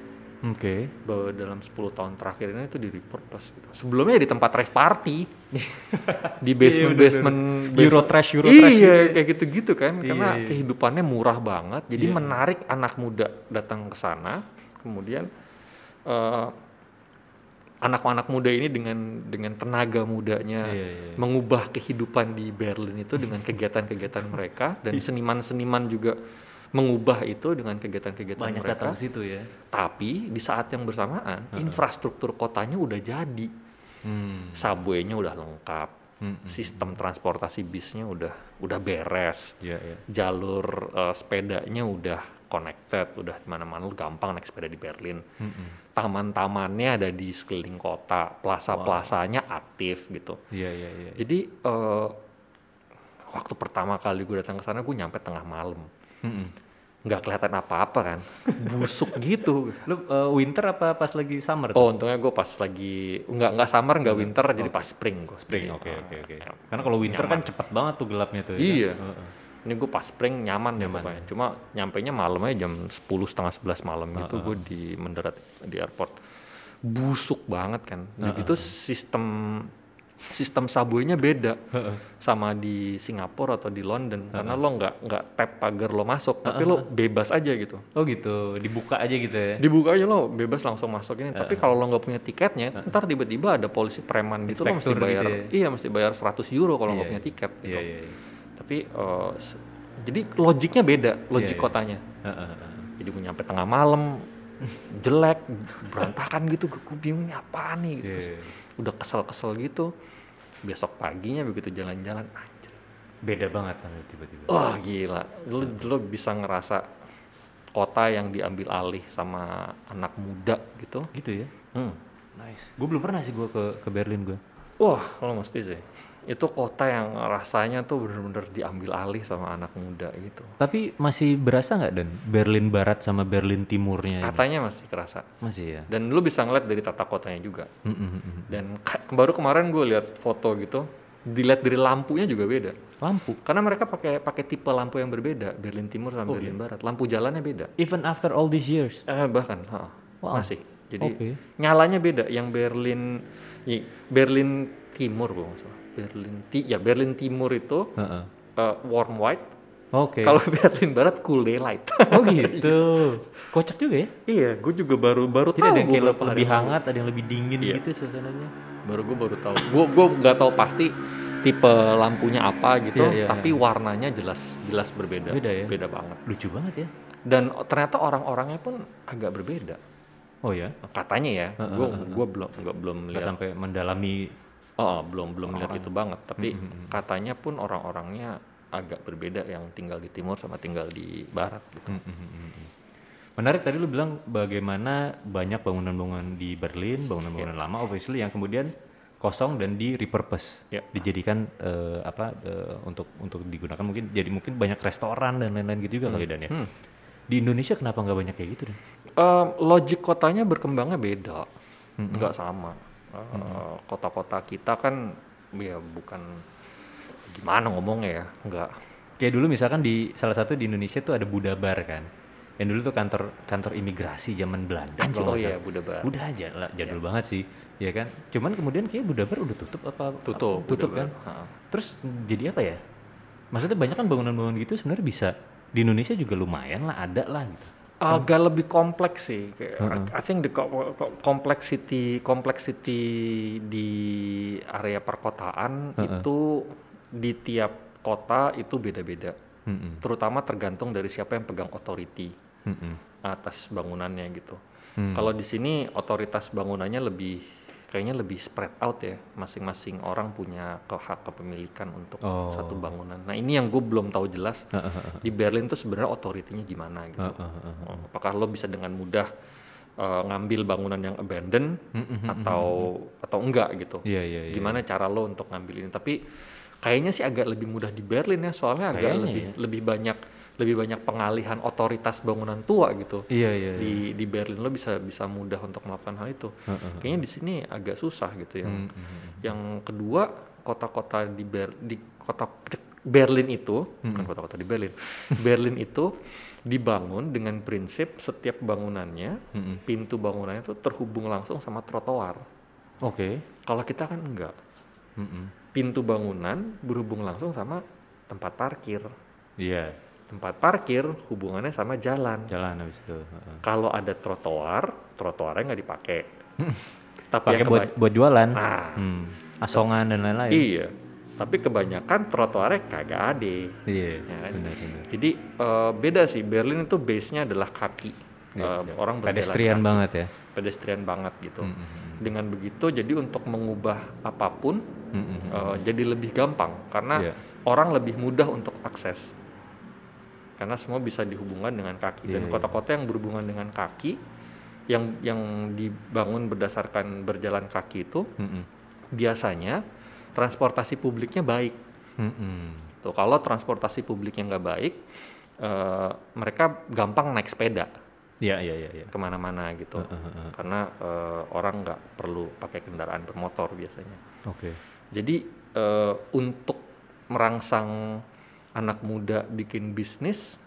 Oke. Be- dalam 10 tahun terakhir ini itu di repurpose gitu. sebelumnya di tempat rave party di basement basement Euro trash, Euro trash iya kayak gitu-gitu kan Iya, karena iya. kehidupannya murah banget jadi Iya. menarik anak muda datang ke sana kemudian eh, anak-anak muda ini dengan dengan tenaga mudanya Iya, iya, iya. mengubah kehidupan di Berlin itu dengan kegiatan-kegiatan mereka dan seniman-seniman juga mengubah itu dengan kegiatan-kegiatan Banyak mereka datang ke situ ya. tapi di saat yang bersamaan infrastruktur kotanya udah jadi Hmm. subway-nya udah lengkap Hmm, sistem transportasi bisnya udah udah beres Iya iya. jalur eh, sepedanya udah connected udah mana-mana lu gampang naik sepeda di Berlin Mhm. taman-tamannya ada di sekeliling kota plaza-plasanya aktif gitu Iya iya iya. jadi eh, waktu pertama kali gue datang ke sana gue nyampe tengah malam Mhm. nggak kelihatan apa-apa kan busuk gitu Lu eh, winter apa pas lagi summer? tuh? Oh, untungnya gue pas lagi nggak nggak summer nggak winter jadi pas spring gue. Spring. Oke oke oke. Karena kalau winter kan cepet banget tuh gelapnya tuh. ya kan? Iya. Heeh. Ini gue pas spring nyaman, ya pokoknya. Cuma nyampainya malamnya jam 10 setengah 11 malam itu gue di mendarat di airport. Busuk banget kan. Jadi itu sistem sistem subway-nya beda sama di Singapura atau di London karena lo nggak nggak tap pagar lo masuk tapi lo bebas aja gitu Oh gitu. Dibuka aja gitu ya. dibuka aja lo bebas langsung masuk ini tapi kalau lo nggak punya tiketnya ntar tiba-tiba ada polisi preman gitu lo mesti Inspektur bayar gitu iya mesti bayar 100 euro kalau nggak Iya, punya tiket gitu. Iya iya. iya. Tapi se- jadi logiknya beda logik Iya, iya. kotanya Heeh, heeh. jadi gue nyampe tengah malam jelek berantakan gitu gue bingung apaan nih gitu. Iya, Terus iya. udah kesel-kesel gitu besok paginya begitu jalan-jalan anjir Beda banget tiba-tiba. wah gila lu lu bisa ngerasa kota yang diambil alih sama anak muda gitu Gitu ya. hmm. Nice. Gue belum pernah sih gue ke ke Berlin gue. Wah, lo mesti sih. Itu kota yang rasanya tuh bener-bener diambil alih sama anak muda gitu. Tapi masih berasa nggak dan Berlin Barat sama Berlin Timurnya ini? Katanya masih kerasa. Masih ya. Dan lu bisa ngeliat dari tata kotanya juga. Mm, mm, mm, mm. Dan baru kemarin gue lihat foto gitu, dilihat dari lampunya juga beda. Lampu. Karena mereka pakai pakai tipe lampu yang berbeda, Berlin Timur sama Berlin Barat. Lampu jalannya beda. Even after all these years. Eh bahkan, ha, Wow. masih. Jadi Oke. nyalanya beda. Yang Berlin, Berlin Timur gue salah. Berlin ti, ya Berlin Timur itu Heeh. eh, warm white. Oke. Kalau Berlin Barat cool daylight. Oh gitu. Kocak juga ya. iya, gue juga baru baru Jadi tahu ada yang kayak lebih hangat, ada yang lebih dingin Iya. gitu suasananya. Baru gue baru tahu. Gue gue nggak tahu pasti tipe lampunya apa gitu, Iya, iya, tapi warnanya jelas jelas berbeda. Beda ya? Beda banget. Lucu banget ya. Dan ternyata orang-orangnya pun agak berbeda. Oh ya. Katanya ya, gue heeh, gue belum nggak belum Nggak lihat. sampai mendalami. Oh, oh, belum belum lihat itu banget. Tapi Mm, mm, mm. katanya pun orang-orangnya agak berbeda yang tinggal di timur sama tinggal di barat gitu. Mm, mm, mm, mm. Menarik tadi lu bilang bagaimana banyak bangunan-bangunan di Berlin, bangunan-bangunan lama obviously yang kemudian kosong dan di repurpose, Ya. dijadikan eh, apa eh, untuk untuk digunakan mungkin jadi mungkin banyak restoran dan lain-lain gitu juga kali dan ya. Hmm. Di Indonesia kenapa nggak banyak kayak gitu dan? Eh, logik kotanya berkembangnya beda, nggak sama. Eh, Kota-kota kita kan ya bukan gimana ngomongnya ya, nggak. Kayak dulu misalkan di salah satu di Indonesia tuh ada Buddha Bar kan. Yang dulu tuh kantor kantor imigrasi zaman Belanda. Anjir, oh iya salah. Buddha Bar. Udah aja lah, jadul banget sih, ya kan. Cuman kemudian kayak Buddha Bar udah tutup apa? Tutup, tutup Buddha kan. Ha. Terus jadi apa ya? Maksudnya banyak kan bangunan-bangunan gitu sebenarnya bisa di Indonesia juga lumayan lah ada lah gitu. Agak lebih kompleks sih. Kayak, I think the co- co- complexity complexity di area perkotaan itu di tiap kota itu beda-beda. Mm-mm. Terutama tergantung dari siapa yang pegang authority Mm-mm. atas bangunannya gitu. Hmm. Kalau di sini otoritas bangunannya lebih kayaknya lebih spread out ya. Masing-masing orang punya ke hak kepemilikan untuk Oh. satu bangunan. Nah ini yang gue belum tahu jelas di Berlin tuh sebenarnya otoritinya gimana gitu. Apakah lo bisa dengan mudah uh, ngambil bangunan yang abandoned atau atau enggak gitu? Iya iya iya. Gimana cara lo untuk ngambil ini? Tapi kayaknya sih agak lebih mudah di Berlin ya, soalnya agak Kayaknya lebih lebih banyak lebih banyak pengalihan otoritas bangunan tua gitu. Iya iya. iya. Di di Berlin lo bisa bisa mudah untuk melakukan hal itu. Kayaknya di sini agak susah gitu ya. Hmm, Yang kedua, kota-kota di Ber di kota Berlin itu, bukan kota-kota di Berlin. Berlin itu dibangun dengan prinsip setiap bangunannya, Mm-mm. pintu bangunannya itu terhubung langsung sama trotoar. Oke. Kalau kita kan enggak. Mm-mm. Pintu bangunan berhubung langsung sama tempat parkir. Iya. Tempat parkir hubungannya sama jalan. Jalan habis itu. heeh. Kalau ada trotoar, trotoarnya nggak dipakai. Tapi Pakai yang buat buat jualan. Nah, Hmm. Asongan dan lain-lain. iya. Tapi kebanyakan trotoarnya kagak ada. Iya. Ya kan? Benar benar. Jadi eh, beda sih. Berlin itu base-nya adalah kaki. Iya, Eh, Orang berjalan Pedestrian kaki. banget ya. Pedestrian banget gitu. Hmm, hmm, Dengan begitu, jadi untuk mengubah apa pun hmm, hmm, eh, jadi lebih gampang karena Iya. orang lebih mudah untuk akses. Karena semua bisa dihubungkan dengan kaki. Iya, Dan iya. kota-kota yang berhubungan dengan kaki, yang yang dibangun berdasarkan berjalan kaki itu Hmm, hmm. biasanya transportasi publiknya baik. Hmm, hmm. Tuh, kalau transportasi publiknya nggak baik, eh, mereka gampang naik sepeda Iya iya iya. iya. ke mana-mana gitu. Heeh, heeh. Karena eh, orang nggak perlu pakai kendaraan bermotor biasanya. Oke. Jadi eh, untuk merangsang anak muda bikin bisnis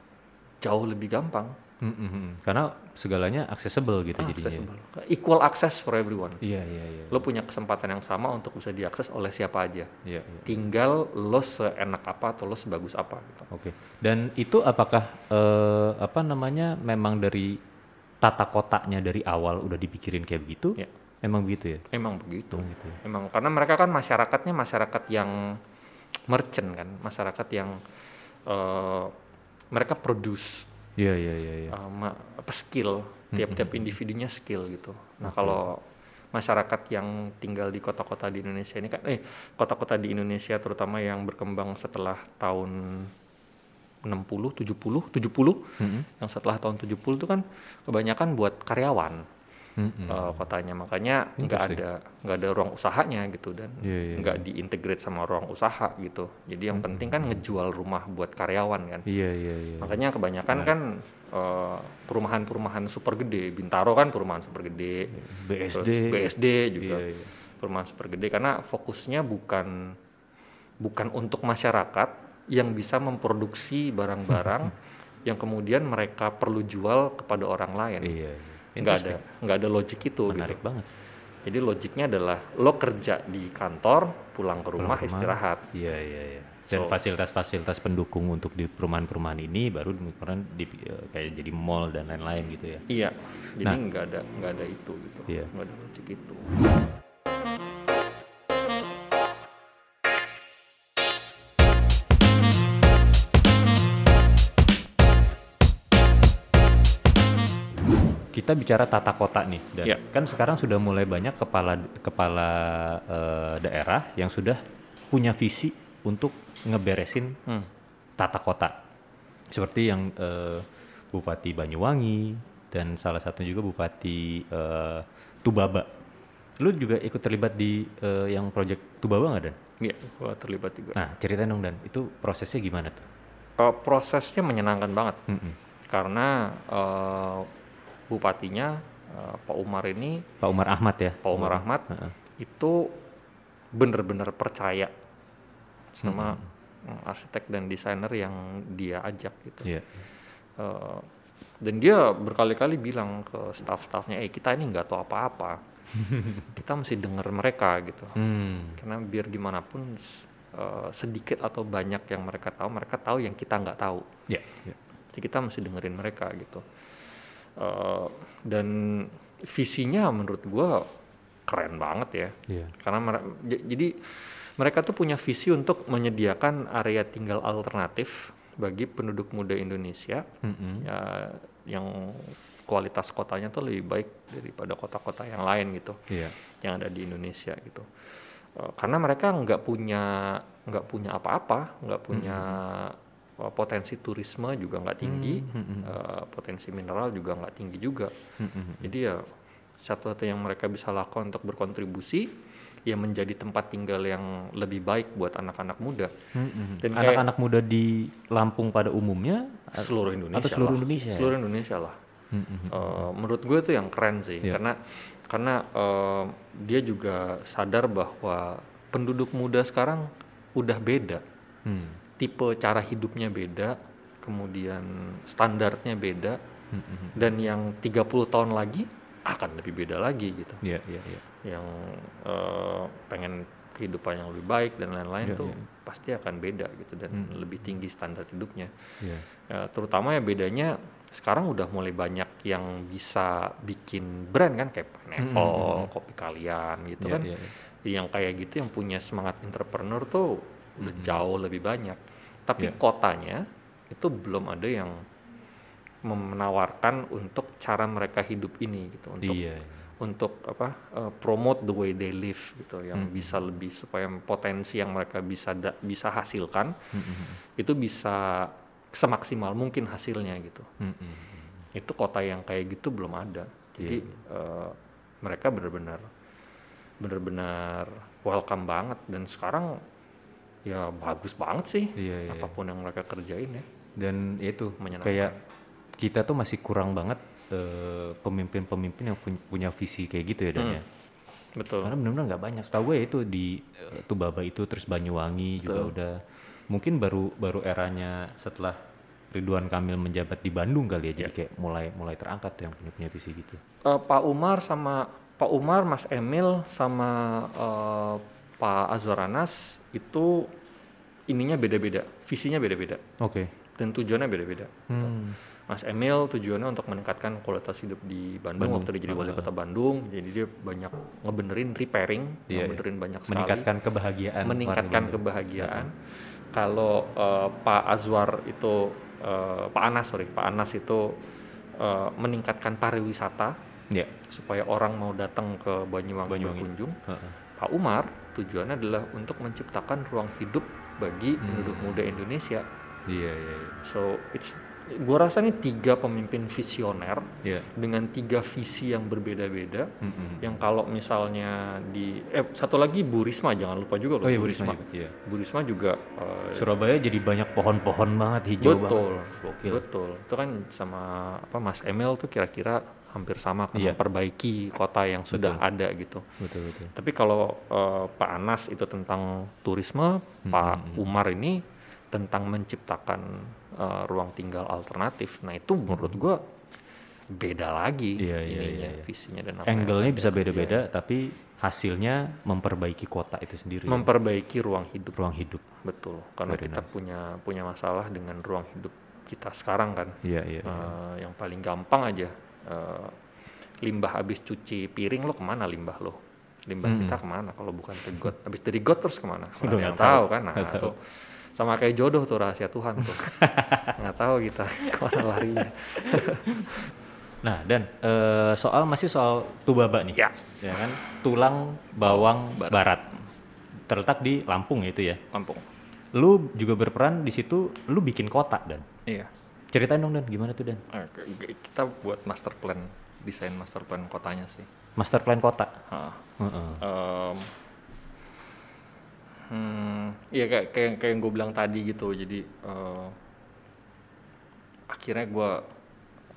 jauh lebih gampang. Hmm, hmm. Karena segalanya accessible gitu jadinya. Accessible. Equal access for everyone. Iya iya iya. Lo punya kesempatan yang sama untuk bisa diakses oleh siapa aja. Iya iya. Tinggal lo seenak apa atau lo sebagus apa gitu. Oke. Dan itu apakah eh, apa namanya memang dari tata kotanya dari awal udah dipikirin kayak begitu? Ya. Emang begitu ya? Emang begitu. Emang gitu ya? Emang karena mereka kan masyarakatnya masyarakat yang merchant kan, masyarakat yang eh, mereka produce Iya iya iya. iya. uh, ma- apa skill tiap-tiap individunya skill gitu. Nah kalau masyarakat yang tinggal di kota-kota di Indonesia ini kan, eh kota-kota di Indonesia terutama yang berkembang setelah tahun 60, 70, 70, Mm-mm. yang setelah tahun 70 itu kan kebanyakan buat karyawan Mm-mm. uh, kotanya, makanya nggak ada nggak ada ruang usahanya gitu dan Iya, iya, nggak diintegrate sama ruang usaha gitu. Jadi yang penting kan ngejual rumah buat karyawan kan. Iya iya iya. Makanya kebanyakan kan eh, perumahan-perumahan super gede, Bintaro kan perumahan super gede, BSD. BSD juga Iya, iya. perumahan super gede karena fokusnya bukan bukan untuk masyarakat yang bisa memproduksi barang-barang yang kemudian mereka perlu jual kepada orang lain. Iya. Nggak ada nggak ada logik itu Menarik gitu. banget. Jadi logiknya adalah lo kerja di kantor, pulang ke rumah, rumah. istirahat. Iya iya iya. Dan So- fasilitas-fasilitas pendukung untuk di perumahan-perumahan ini baru kemarin di, eh, kayak jadi mall dan lain-lain gitu ya. Iya. Jadi Nah. nggak ada nggak ada itu gitu. Iya. Nggak ada logik itu. Kita bicara tata kota nih, dan Iya. kan sekarang sudah mulai banyak kepala kepala eh, daerah yang sudah punya visi untuk ngeberesin Hmm. tata kota, seperti yang eh, Bupati Banyuwangi, dan salah satu juga Bupati eh, Tubaba. Lu juga ikut terlibat di eh, yang project Tubaba nggak dan? Iya, gua terlibat juga. Nah ceritain dong dan itu prosesnya gimana tuh? Eh, prosesnya menyenangkan banget Mm-mm. karena eh, bupatinya eh, Pak Umar ini, Pak Umar Ahmad ya? Pak Umar Ahmad Heeh. itu benar-benar percaya sama mm, arsitek dan desainer yang dia ajak gitu. Iya. Eh, dan dia berkali-kali bilang ke staff-staffnya, eh kita ini nggak tahu apa-apa, kita mesti dengar mereka gitu. Hmm. Karena biar gimana pun eh, sedikit atau banyak yang mereka tahu, mereka tahu yang kita nggak tahu. Ya. ya. Jadi kita mesti dengerin mereka gitu. Eh, dan visinya menurut gua keren banget ya. Iya. Karena mere- jadi mereka tuh punya visi untuk menyediakan area tinggal alternatif bagi penduduk muda Indonesia Mm-mm. ya yang kualitas kotanya tuh lebih baik daripada kota-kota yang lain gitu Iya. yang ada di Indonesia gitu Eh, karena mereka nggak punya nggak punya apa-apa nggak punya eh, potensi turisme juga nggak tinggi eh, potensi mineral juga nggak tinggi juga Mm-mm. jadi ya satu-satu yang mereka bisa lakukan untuk berkontribusi ya menjadi tempat tinggal yang lebih baik buat anak-anak muda Mm-mm. Dan kayak- Anak-anak muda di Lampung pada umumnya seluruh Indonesia seluruh lah. Indonesia ya? seluruh Indonesia lah Mm-mm. Eh, menurut gue itu yang keren sih Iya. karena karena eh, dia juga sadar bahwa penduduk muda sekarang udah beda Hmm. Tipe cara hidupnya beda kemudian standarnya beda Mm-mm. dan yang 30 tahun lagi akan lebih beda lagi gitu Iya, iya, iya. yang eh, pengen kehidupan yang lebih baik dan lain-lain Iya, tuh iya. pasti akan beda gitu dan lebih tinggi standar hidupnya Iya. Ya, terutama ya bedanya sekarang udah mulai banyak yang bisa bikin brand kan kayak pineapple, kopi kalian gitu Iya, kan. iya, iya. Yang kayak gitu yang punya semangat entrepreneur tuh udah jauh lebih banyak. Tapi Iya. kotanya itu belum ada yang menawarkan untuk cara mereka hidup ini gitu. Untuk Iya. untuk apa eh, promote the way they live gitu yang bisa lebih supaya potensi yang mereka bisa da- bisa hasilkan itu bisa semaksimal mungkin hasilnya gitu. Mm-mm. itu kota yang kayak gitu belum ada. Jadi eh, mereka benar-benar benar-benar welcome banget. Dan sekarang ya bagus banget sih Iya, iya. apa pun yang mereka kerjain ya Dan itu Menyenangkan. kayak kita tuh masih kurang banget eh, pemimpin-pemimpin yang pun- punya visi kayak gitu ya Dan ya. betul Karena benar-benar nggak banyak. Setahu gue itu di eh, Tubaba itu terus Banyuwangi juga udah mungkin baru baru eranya setelah Ridwan Kamil menjabat di Bandung kali ya. Jadi kayak mulai mulai terangkat tuh yang punya punya visi gitu. Eh, Pak Umar sama Pak Umar, Mas Emil sama eh, Pak Azwar Anas itu ininya beda-beda, visinya beda-beda Oke. dan tujuannya beda-beda. Hmm. Mas Emil tujuannya untuk meningkatkan kualitas hidup di Bandung, waktu dia jadi wali kota Bandung, jadi dia banyak ngebenerin repairing, Iya, ngebenerin banyak sekali, Meningkatkan kebahagiaan. meningkatkan kebahagiaan. Kalau eh, Pak Azwar itu eh, Pak Anas sorry, Pak Anas itu eh, meningkatkan pariwisata Ya. supaya orang mau datang ke Banyuwangi, Banyuwangi. berkunjung. Heeh. Pak Umar tujuannya adalah untuk menciptakan ruang hidup bagi Hmm. penduduk muda Indonesia. Iya iya iya. So it's gua rasa ini tiga pemimpin visioner Iya. dengan tiga visi yang berbeda-beda. Mm-mm. Yang kalau misalnya di eh satu lagi Bu Risma jangan lupa juga loh Oh iya Bu Risma iya. Bu Risma juga eh, Surabaya jadi banyak pohon-pohon banget hijau betul, banget. Gokil. betul. Itu kan sama apa Mas Emil tuh kira-kira hampir sama kan Iya. memperbaiki kota yang sudah ada gitu. Betul betul. Tapi kalau eh, Pak Anas itu tentang turisme, Hmm, Pak Umar ini tentang menciptakan eh, ruang tinggal alternatif. Nah itu menurut gua beda lagi Hmm. Iya, ininya, iya, iya. visinya dan apa Angle-nya bisa dia beda-beda tapi hasilnya memperbaiki kota itu sendiri. kerjain. memperbaiki ruang hidup. ruang hidup. Betul, karena Very kita punya punya masalah dengan ruang hidup kita sekarang kan. Iya iya. Eh, yang paling gampang aja eh, limbah habis cuci piring lo ke mana limbah lo? Limbah kita ke mana kalau bukan ke got? Habis dari got terus ke mana? Udah nggak tahu. tahu kan? Nah, tuh sama kayak jodoh tuh rahasia Tuhan tuh. nggak tahu kita ke mana larinya. Nah dan eh, soal masih soal Tubaba nih. Ya. Ya kan tulang bawang barat. Terletak di Lampung ya itu ya. Lampung. Lu juga berperan di situ. Lu bikin kota dan Iya. Ceritain dong Dan, gimana tuh Dan? Kita buat master plan, desain master plan kotanya sih. Master plan kota. Ah. Heeh. Em, hmm, iya kayak kayak kayak yang gue bilang tadi gitu. Jadi eh, akhirnya gue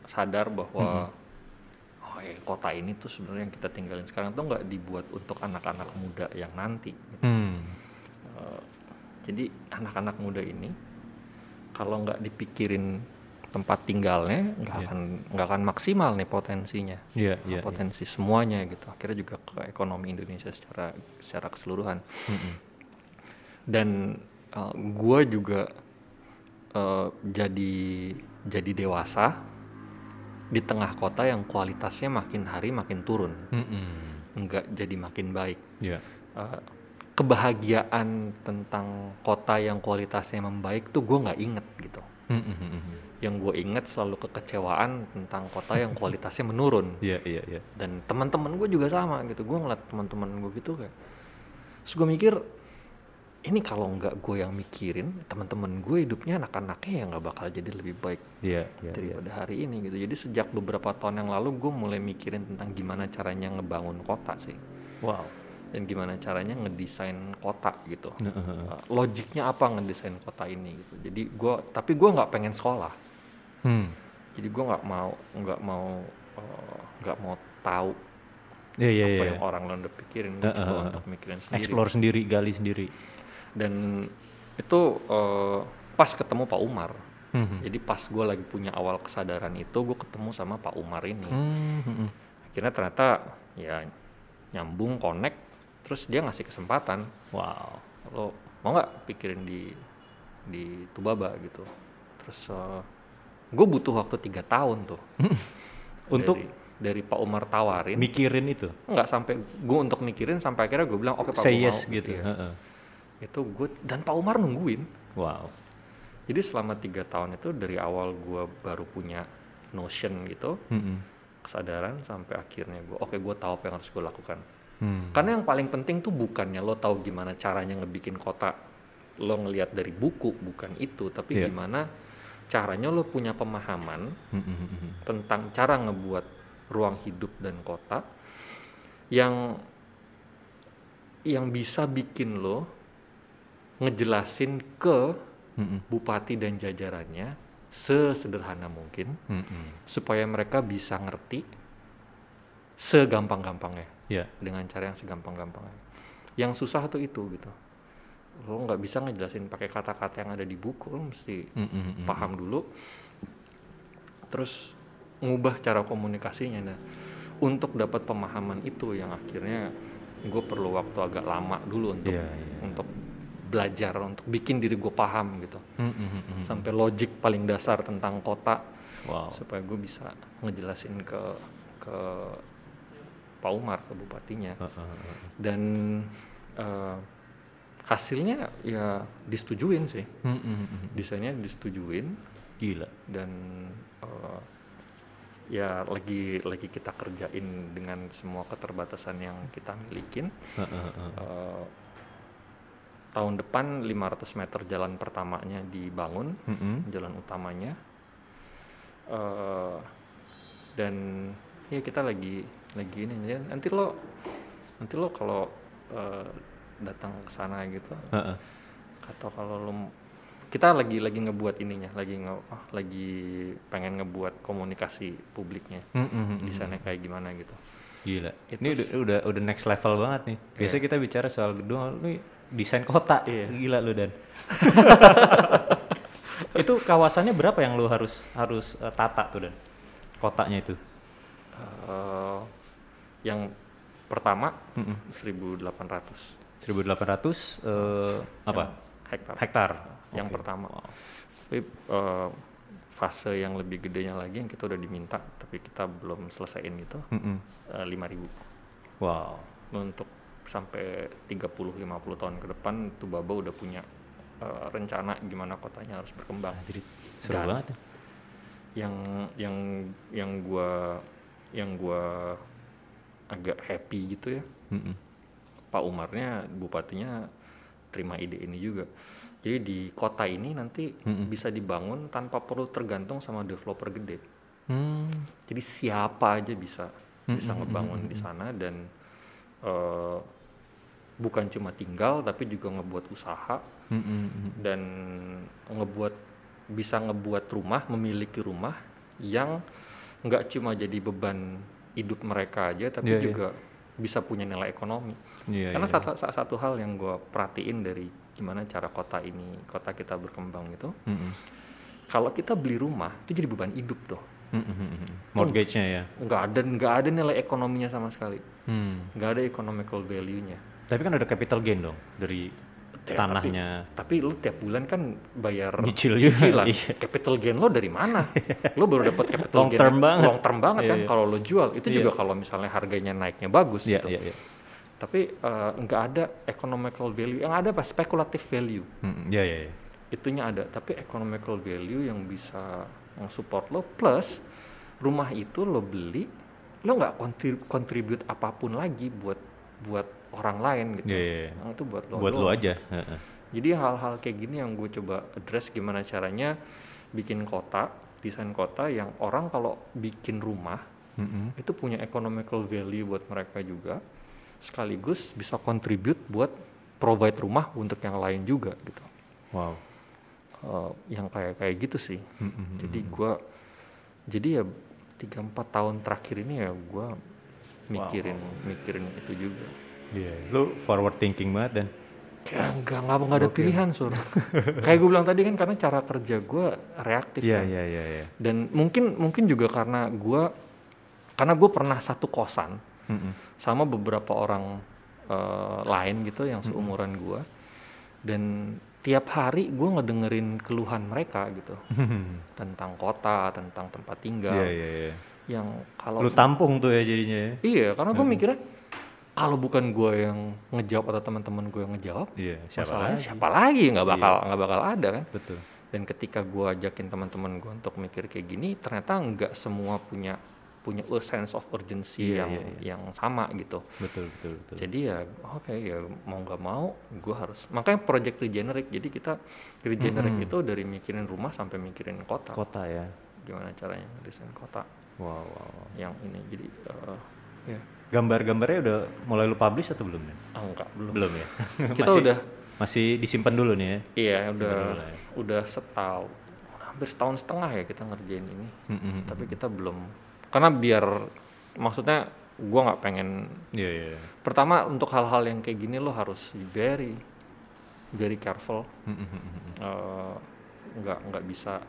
sadar bahwa oh ya kota ini tuh sebenarnya yang kita tinggalin sekarang tuh nggak dibuat untuk anak-anak muda yang nanti. gitu. Hmm. Eh, jadi anak-anak muda ini kalau nggak dipikirin tempat tinggalnya nggak Iya. akan nggak akan maksimal nih potensinya Iya, iya. potensi semuanya gitu akhirnya juga ke ekonomi Indonesia secara secara keseluruhan Mm-mm. dan gue juga eh, jadi jadi dewasa di tengah kota yang kualitasnya makin hari makin turun Mm-mm. nggak jadi makin baik Iya. Eh, kebahagiaan tentang kota yang kualitasnya membaik tuh gue nggak inget gitu Mm-mm. Yang gue inget selalu kekecewaan tentang kota yang kualitasnya menurun Iya, iya, iya. dan teman-teman gue juga sama gitu gue ngeliat teman-teman gue gitu kayak terus gue mikir ini kalau nggak gue yang mikirin teman-teman gue hidupnya anak-anaknya ya nggak bakal jadi lebih baik Iya, iya, iya. daripada hari ini gitu jadi sejak beberapa tahun yang lalu gue mulai mikirin tentang gimana caranya ngebangun kota sih Wow. dan gimana caranya ngedesain kota gitu. Uh, logiknya apa ngedesain kota ini gitu jadi gue tapi gue nggak pengen sekolah Hmm. jadi gue nggak mau nggak mau uh, nggak mau tahu Iya, iya, apa iya. yang orang lain udah pikirin gue Uh, coba uh, uh. untuk mikirin sendiri Explore sendiri, gali sendiri. dan itu uh, pas ketemu Pak Umar Hmm. jadi pas gue lagi punya awal kesadaran itu gue ketemu sama Pak Umar ini Hmm, hmm, hmm. akhirnya ternyata ya nyambung connect terus dia ngasih kesempatan Wow. lo mau nggak pikirin di di Tubaba gitu terus gue butuh waktu tiga tahun tuh Untuk dari, dari Pak Umar tawarin mikirin itu. nggak sampai gue untuk mikirin sampai akhirnya gue bilang oke Pak Say gua yes mau," gitu. Iya. Heeh. itu gue dan Pak Umar nungguin Wow. jadi selama tiga tahun itu dari awal gue baru punya notion gitu Hmm. kesadaran sampai akhirnya gue oke gue tahu apa yang harus gue lakukan Hmm. karena yang paling penting tuh bukannya lo tahu gimana caranya ngebikin kota lo ngelihat dari buku bukan itu tapi Iya. gimana caranya lo punya pemahaman Hmm, hmm, hmm, hmm. tentang cara ngebuat ruang hidup dan kota yang yang bisa bikin lo ngejelasin ke Hmm, bupati dan jajarannya sesederhana mungkin Hmm, supaya mereka bisa ngerti segampang-gampangnya Iya. dengan cara yang segampang-gampangnya. Yang susah tuh itu gitu. Lo nggak bisa ngejelasin pakai kata-kata yang ada di buku, lo mesti Hmm, hmm, hmm, hmm. paham dulu. Terus ngubah cara komunikasinya. Nah, untuk dapat pemahaman itu yang akhirnya gue perlu waktu agak lama dulu untuk Iya, iya. untuk belajar, untuk bikin diri gue paham gitu. Hmm, hmm. Sampai logik paling dasar tentang kota Wow. supaya gue bisa ngejelasin ke ke Pak Umar ke bupatinya Heeh, heeh. dan eh, hasilnya ya disetujuin sih Hmm, hmm, hmm, hmm. desainnya disetujuin Gila. dan eh, ya lagi lagi kita kerjain dengan semua keterbatasan yang kita milikin. Eh, tahun depan 500 meter jalan pertamanya dibangun Hmm, hmm. jalan utamanya Eh, dan ya kita lagi lagi ini ya nanti lo nanti lo kalau eh, datang ke sana gitu Heeh. atau kalau lo kita lagi lagi ngebuat ininya lagi nge ah, lagi pengen ngebuat komunikasi publiknya Hmm, hmm, hmm, di hmm. sana kayak gimana gitu Gila. Itu ini udah, udah udah next level banget nih. Biasanya kita bicara soal gedung, lu desain kota. Iya. Gila lu dan. itu kawasannya berapa yang lu harus harus eh, tata tuh dan? Kotanya itu. Eh, yang pertama Mm-mm. 1800 1800 eh, apa? hektar Hektar. yang Oke. pertama tapi eh, fase yang lebih gedenya lagi yang kita udah diminta tapi kita belum selesaiin itu Mm-mm. eh, 5000 Wow. untuk sampai 30 50 tahun ke depan tuh Baba udah punya eh, rencana gimana kotanya harus berkembang Jadi seru Dan- banget ya. yang yang yang gua yang gua agak happy gitu ya Mm-mm. Pak Umarnya bupatinya terima ide ini juga Jadi di kota ini nanti bisa dibangun tanpa perlu tergantung sama developer gede. Hmm. Jadi siapa aja bisa bisa ngebangun di sana dan eh, bukan cuma tinggal tapi juga ngebuat usaha Hmm, hmm, hmm. dan ngebuat bisa ngebuat rumah memiliki rumah yang nggak cuma jadi beban hidup mereka aja tapi Iya, iya. juga bisa punya nilai ekonomi. Iya, Karena iya. satu, sa- satu hal yang gue perhatiin dari gimana cara kota ini kota kita berkembang itu, Hmm, hmm. kalau kita beli rumah itu jadi beban hidup tuh. Hmm, hmm. Mortgage-nya ya. Nggak ada nggak ada nilai ekonominya sama sekali. Hmm. Nggak ada economical value-nya. Tapi kan ada capital gain dong dari Ya, tanahnya. Tapi lu tiap bulan kan bayar juga, cicilan. iya. Capital gain lo dari mana? lo baru dapat capital Long gain term banget. long term banget kan iya. kalau lo jual. Itu Iya. juga kalau misalnya harganya naiknya bagus Iya, gitu. iya, iya. Tapi eh, nggak ada economical value. Yang ada apa? Speculative value. Hmm, hmm. Iya, iya, iya. Itunya ada. Tapi economical value yang bisa support lo plus rumah itu lo beli lo nggak kontrib- contribute apa pun lagi buat buat orang lain gitu. Iya, iya, iya. Yang itu buat lo. Buat lu doang. aja. Jadi hal-hal kayak gini yang gue coba address gimana caranya bikin kota, desain kota yang orang kalau bikin rumah Hmm, hmm. itu punya economical value buat mereka juga, sekaligus bisa contribute buat provide rumah untuk yang lain juga gitu. Wow. Eh, yang kayak kayak gitu sih. Hmm, hmm, hmm. Jadi gue, jadi ya tiga empat tahun terakhir ini ya gue mikirin mikirin itu juga. Iya. Lu forward thinking banget dan. Ya enggak, enggak, enggak ada pilihan sur. Kayak gue bilang tadi kan karena cara kerja gue reaktif Iya, kan. iya, iya, iya. Dan mungkin mungkin juga karena gue karena gue pernah satu kosan Hmm, hmm. Sama beberapa orang eh, lain gitu yang seumuran gue dan tiap hari gue ngedengerin keluhan mereka gitu tentang kota, tentang tempat tinggal Iya, iya, iya. yang kalau Lu tampung tuh ya jadinya ya. iya karena gue mikirnya kalau bukan gue yang ngejawab atau teman-teman gue yang ngejawab Iya, siapa masalahnya lagi? siapa lagi nggak bakal nggak bakal ada kan Betul. dan ketika gue ajakin teman-teman gue untuk mikir kayak gini ternyata nggak semua punya punya a sense of urgency Iya, yang iya, iya. yang sama gitu Betul, betul, betul. jadi ya oke ya mau nggak mau gue harus makanya project regenerate jadi kita regenerate itu dari mikirin rumah sampai mikirin kota Kota ya. gimana caranya desain kota Wow, wow, wow. yang ini jadi eh, ya Gambar-gambarnya udah mulai lu publish atau belum nih? ah, enggak belum Belum ya. kita Masih- udah masih disimpan dulu nih ya. iya udah dulu lah ya. udah setahun hampir setahun setengah ya kita ngerjain ini Hmm, hmm, hmm. tapi kita belum karena biar maksudnya gua nggak pengen Iya, iya. iya. pertama untuk hal-hal yang kayak gini lo harus very very careful Hmm, hmm, hmm. Eh, nggak nggak bisa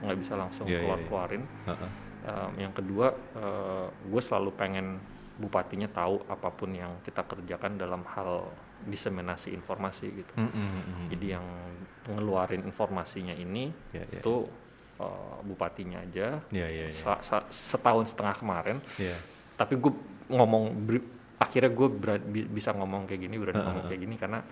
nggak bisa langsung Iya, iya, keluar iya. keluarin Heeh. yang kedua gue selalu pengen bupatinya tahu apa pun yang kita kerjakan dalam hal diseminasi informasi gitu Hmm, hmm, jadi yang ngeluarin informasinya ini Iya, iya. itu eh, bupatinya aja Iya, iya, iya. Sa- sa- setahun setengah kemarin Iya. tapi gue ngomong akhirnya gue bisa ngomong kayak gini berani ngomong kayak gini karena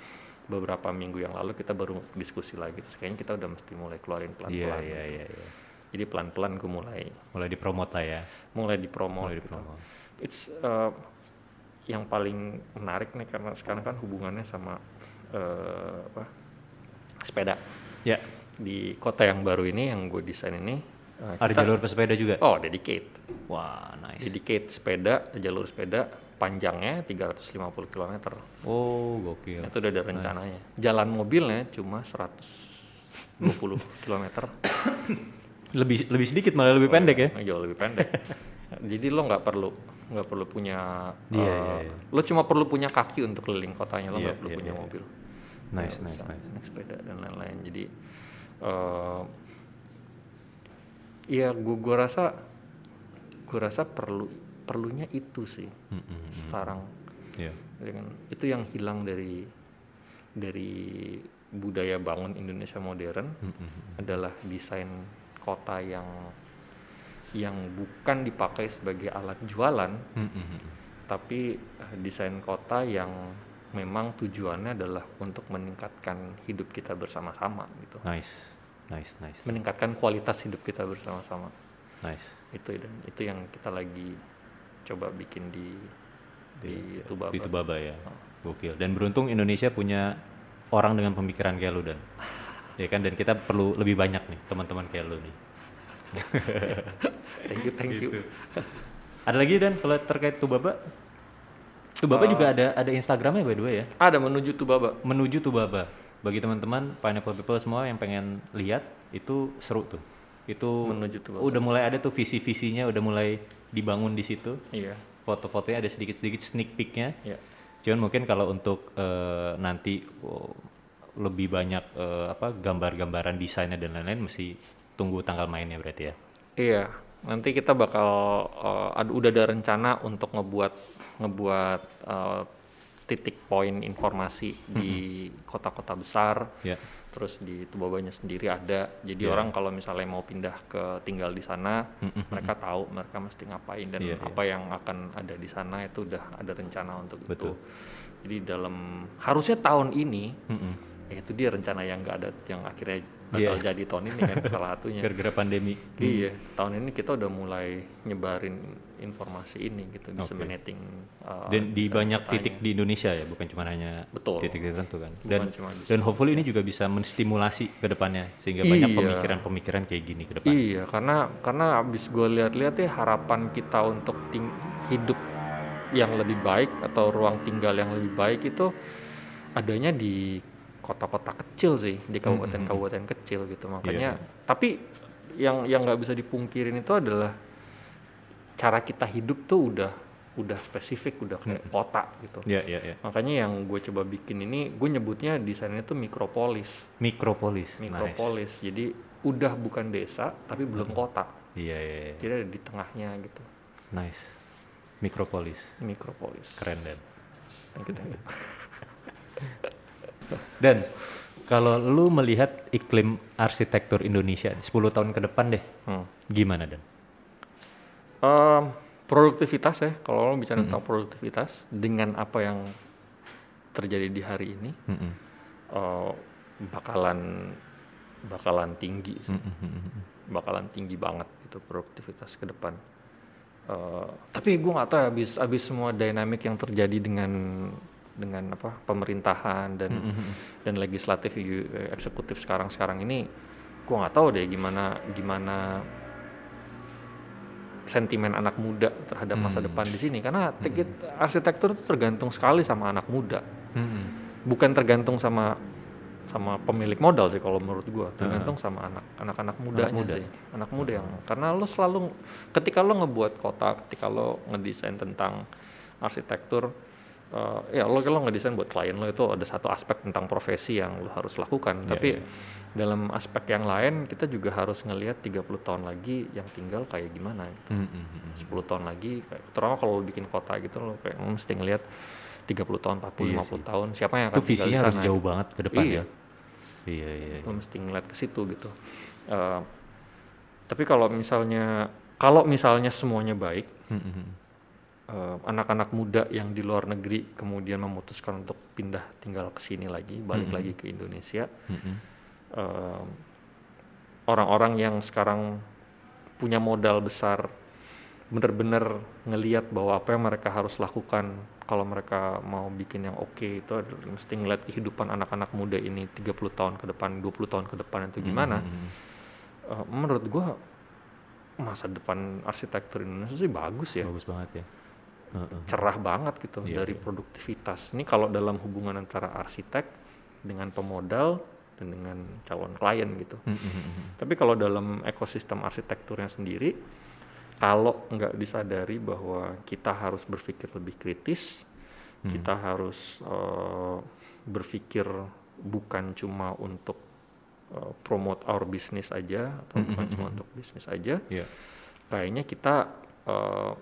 beberapa minggu yang lalu kita baru diskusi lagi terus kayaknya kita udah mesti mulai keluarin pelan-pelan iya, gitu. iya, iya. jadi pelan-pelan gue mulai Mulai dipromot lah ya. mulai dipromo Mulai gitu. dipromot. it's uh, yang paling menarik nih karena sekarang kan hubungannya sama uh, apa sepeda Ya, di kota yang baru ini yang gue desain ini uh, ada kita- jalur pesepeda juga. oh dedicate Wah, nice. dedicate sepeda jalur sepeda panjangnya 350 km Oh, gokil. itu udah ada rencananya jalan mobilnya cuma 120 km Lebih lebih sedikit malah lebih pendek ya. jauh lebih pendek jadi lo nggak perlu nggak perlu punya Iya, eh, iya, iya. lo cuma perlu punya kaki untuk keliling kotanya lo Iya, nggak perlu iya, punya iya. mobil Nice, Ya, nice, nice. naik sepeda dan lain-lain jadi eh ya gua gua rasa gua rasa perlu perlunya itu sih Hmm, hmm, sekarang. Jadi kan itu yang hilang dari dari budaya bangun Indonesia modern Hmm, hmm, adalah desain kota yang yang bukan dipakai sebagai alat jualan hmm, hmm. tapi eh, desain kota yang memang tujuannya adalah untuk meningkatkan hidup kita bersama-sama gitu Nice, nice, nice, meningkatkan kualitas hidup kita bersama-sama nice. itu dan itu yang kita lagi coba bikin di di Tubaba Di Tubaba ya. Oh. Gokil. Dan beruntung Indonesia punya orang dengan pemikiran kayak lu dan ya kan dan kita perlu lebih banyak nih teman-teman kayak lu nih thank you thank you Gitu. ada lagi dan kalau terkait Tubaba Tubaba Uh, juga ada ada Instagramnya by the way ya. Ada menuju tuh baba. Menuju Tubaba bagi teman-teman pineapple people semua yang pengen lihat itu seru tuh. Itu Menuju Tubaba. udah mulai ada tuh visi-visinya udah mulai dibangun di situ. Iya. Foto-fotonya ada sedikit-sedikit sneak peeknya. Iya. Cuman mungkin kalau untuk eh, nanti oh, lebih banyak eh, apa gambar-gambaran desainnya dan lain-lain mesti tunggu tanggal mainnya berarti ya. Iya, nanti kita bakal uh, ad- udah ada rencana untuk ngebuat ngebuat uh, titik poin informasi di kota-kota besar. ya Terus di Tubabanya sendiri ada. Jadi Iya. orang kalau misalnya mau pindah ke tinggal di sana, mereka tahu mereka mesti ngapain dan Iya, apa yang akan ada di sana itu udah ada rencana untuk Betul. itu. Jadi dalam harusnya tahun ini Mm-mm. ya itu dia rencana yang nggak ada yang akhirnya Iya. bakal jadi tahun ini kan salah satunya. gara-gara pandemi Iya, tahun ini kita udah mulai nyebarin informasi ini gitu, disseminating. uh, dan di banyak kotanya. titik di Indonesia ya bukan cuma hanya Betul. titik tertentu kan dan dan hopefully ini juga bisa menstimulasi ke depannya sehingga banyak Iya. pemikiran-pemikiran kayak gini ke depan Iya, karena karena abis gue lihat-lihat ya harapan kita untuk ting- hidup yang lebih baik atau ruang tinggal yang lebih baik itu adanya di kota-kota kecil sih, di kabupaten-kabupaten kecil gitu. Makanya, tapi yang yang nggak bisa dipungkirin itu adalah cara kita hidup tuh udah udah spesifik, udah kayak kota gitu. ya ya ya Makanya yang gue coba bikin ini, gue nyebutnya desainnya tuh mikropolis. mikropolis nice. Mikropolis. Jadi udah bukan desa, tapi belum kota. iya iya iya. Jadi ada di tengahnya gitu. nice mikropolis Mikropolis. keren dan Thank you, thank you. dan kalau lu melihat iklim arsitektur Indonesia 10 tahun ke depan deh Hmm. gimana dan Em, produktivitas ya, kalau lo bicara tentang produktivitas dengan apa yang terjadi di hari ini, Mm-mm. eh, bakalan bakalan tinggi sih. Mm-mm. bakalan tinggi banget itu produktivitas ke depan. Eh, tapi gue nggak tahu ya, abis abis semua dinamik yang terjadi dengan dengan apa pemerintahan dan dan legislatif eh, eksekutif sekarang sekarang ini, gue nggak tahu deh gimana gimana sentimen anak muda terhadap masa depan di sini. Karena tikit arsitektur itu tergantung sekali sama anak muda. Mm-mm. bukan tergantung sama sama pemilik modal sih kalau menurut gua. Tergantung sama anak anak-anak mudanya muda. sih. Anak muda yang karena lo selalu ketika lo ngebuat kota ketika lo ngedesain tentang arsitektur eh, ya lo kalau ngedesain buat klien lo itu ada satu aspek tentang profesi yang lo harus lakukan Iya, tapi iya. dalam aspek yang lain kita juga harus ngelihat 30 tahun lagi yang tinggal kayak gimana gitu. Mm-mm. 10 tahun lagi kayak terutama kalau lo bikin kota gitu lo kayak lo mesti ngelihat 30 tahun, 40, Iya 50 sih. tahun siapa yang akan itu tinggal di harus jauh gitu. banget ke depan Iya. ya iya iya lo mesti ngeliat ke situ gitu Eh, tapi kalau misalnya kalau misalnya semuanya baik Mm-mm. eh, anak-anak muda yang di luar negeri kemudian memutuskan untuk pindah tinggal ke sini lagi balik Mhm. lagi ke Indonesia Mm-mm. eh, orang-orang yang sekarang punya modal besar bener-bener ngeliat bahwa apa yang mereka harus lakukan kalau mereka mau bikin yang oke itu adalah mesti ngeliat kehidupan anak-anak muda ini 30 tahun ke depan 20 tahun ke depan itu gimana Mm-mm. Eh, menurut gua masa depan arsitektur Indonesia sih bagus ya bagus banget ya Cerah banget gitu Iya, dari iya. produktivitas ini kalau dalam hubungan antara arsitek dengan pemodal dan dengan calon klien gitu Mm-mm. tapi kalau dalam ekosistem arsitekturnya sendiri kalau nggak disadari bahwa kita harus berpikir lebih kritis Hmm. kita harus eh, berpikir bukan cuma untuk eh, promote our business aja atau Hmm, bukan cuma untuk bisnis aja Iya. kayaknya kita eh,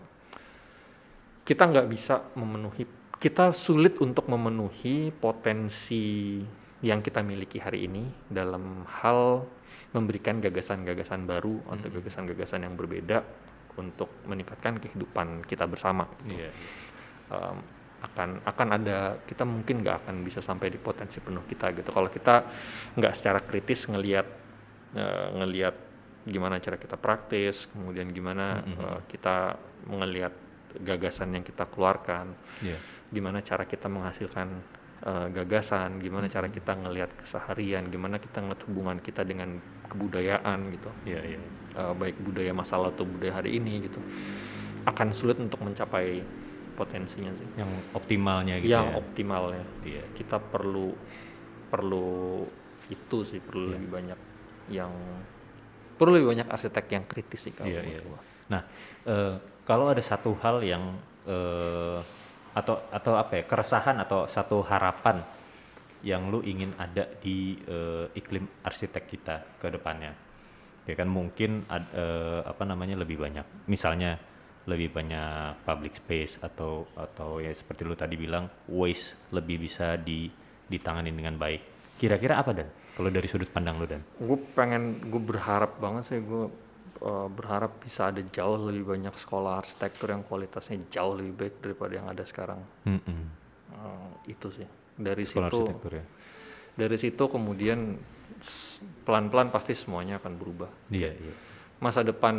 kita nggak bisa memenuhi kita sulit untuk memenuhi potensi yang kita miliki hari ini dalam hal memberikan gagasan-gagasan baru atau gagasan-gagasan yang berbeda untuk meningkatkan kehidupan kita bersama gitu. Iya. Em, akan akan ada kita mungkin nggak akan bisa sampai di potensi penuh kita gitu kalau kita nggak secara kritis ngelihat eh, ngelihat gimana cara kita praktis kemudian gimana eh, kita melihat gagasan yang kita keluarkan Iya. gimana cara kita menghasilkan uh, gagasan, gimana cara kita ngelihat keseharian, gimana kita ngelihat hubungan kita dengan kebudayaan gitu. Iya, iya. Uh, baik budaya masalah atau budaya hari ini gitu. Akan sulit untuk mencapai potensinya sih. Yang optimalnya gitu Yang ya. optimalnya. Iya. Kita perlu perlu itu sih, perlu Iya. lebih banyak yang perlu lebih banyak arsitek yang kritis sih kalau Iya, iya. gua. Nah, eh, kalau ada satu hal yang eh, atau atau apa ya keresahan atau satu harapan yang lu ingin ada di eh, iklim arsitek kita ke depannya, ya kan mungkin ad- eh, apa namanya lebih banyak, misalnya lebih banyak public space atau atau ya seperti lu tadi bilang waste lebih bisa di ditangani dengan baik. Kira-kira apa dan? Kalau dari sudut pandang lu dan? gue pengen gue berharap banget sih gue uh, berharap bisa ada jauh lebih banyak sekolah arsitektur yang kualitasnya jauh lebih baik daripada yang ada sekarang Mm-mm. Uh, itu sih dari Sekolah situ arsitektur ya. dari situ kemudian pelan-pelan pasti semuanya akan berubah Iya, iya. masa depan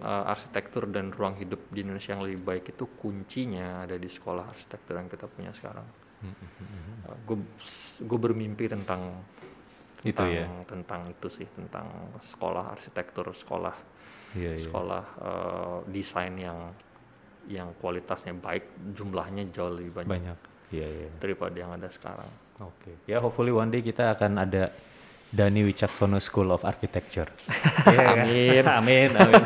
uh, arsitektur dan ruang hidup di Indonesia yang lebih baik itu kuncinya ada di sekolah arsitektur yang kita punya sekarang gue gue bermimpi tentang Itu tentang ya. tentang itu sih tentang sekolah arsitektur sekolah Iya, iya. sekolah eh, desain yang yang kualitasnya baik jumlahnya jauh lebih banyak, banyak iya iya daripada yang ada sekarang oke ya hopefully one day kita akan ada Dani Wicaksono School of Architecture Iya kan? Amin. amin amin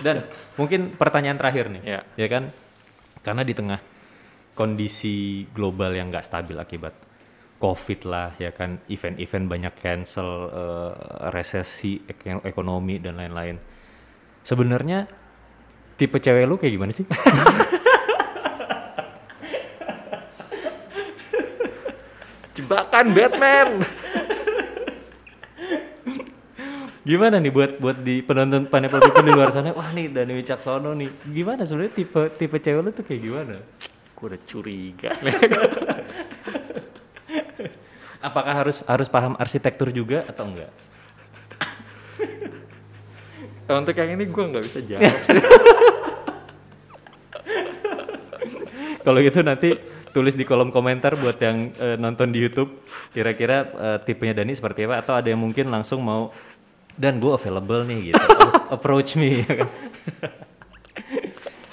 dan mungkin pertanyaan terakhir nih Ya. ya kan karena di tengah kondisi global yang nggak stabil akibat covid lah ya kan event-event banyak cancel eh, resesi ek- ekonomi dan lain-lain sebenarnya tipe cewek lu kayak gimana sih jebakan Batman Gimana nih buat buat di penonton Pineapple People di luar sana? Wah nih Dani Wicaksono nih. Gimana sebenarnya tipe tipe cewek lu tuh kayak gimana? gue udah curiga Apakah harus harus paham arsitektur juga atau enggak? untuk yang ini gue nggak bisa jawab sih Kalau gitu nanti tulis di kolom komentar buat yang eh, nonton di YouTube kira-kira eh, tipenya Dani seperti apa atau ada yang mungkin langsung mau dan gue available nih gitu. Approach me.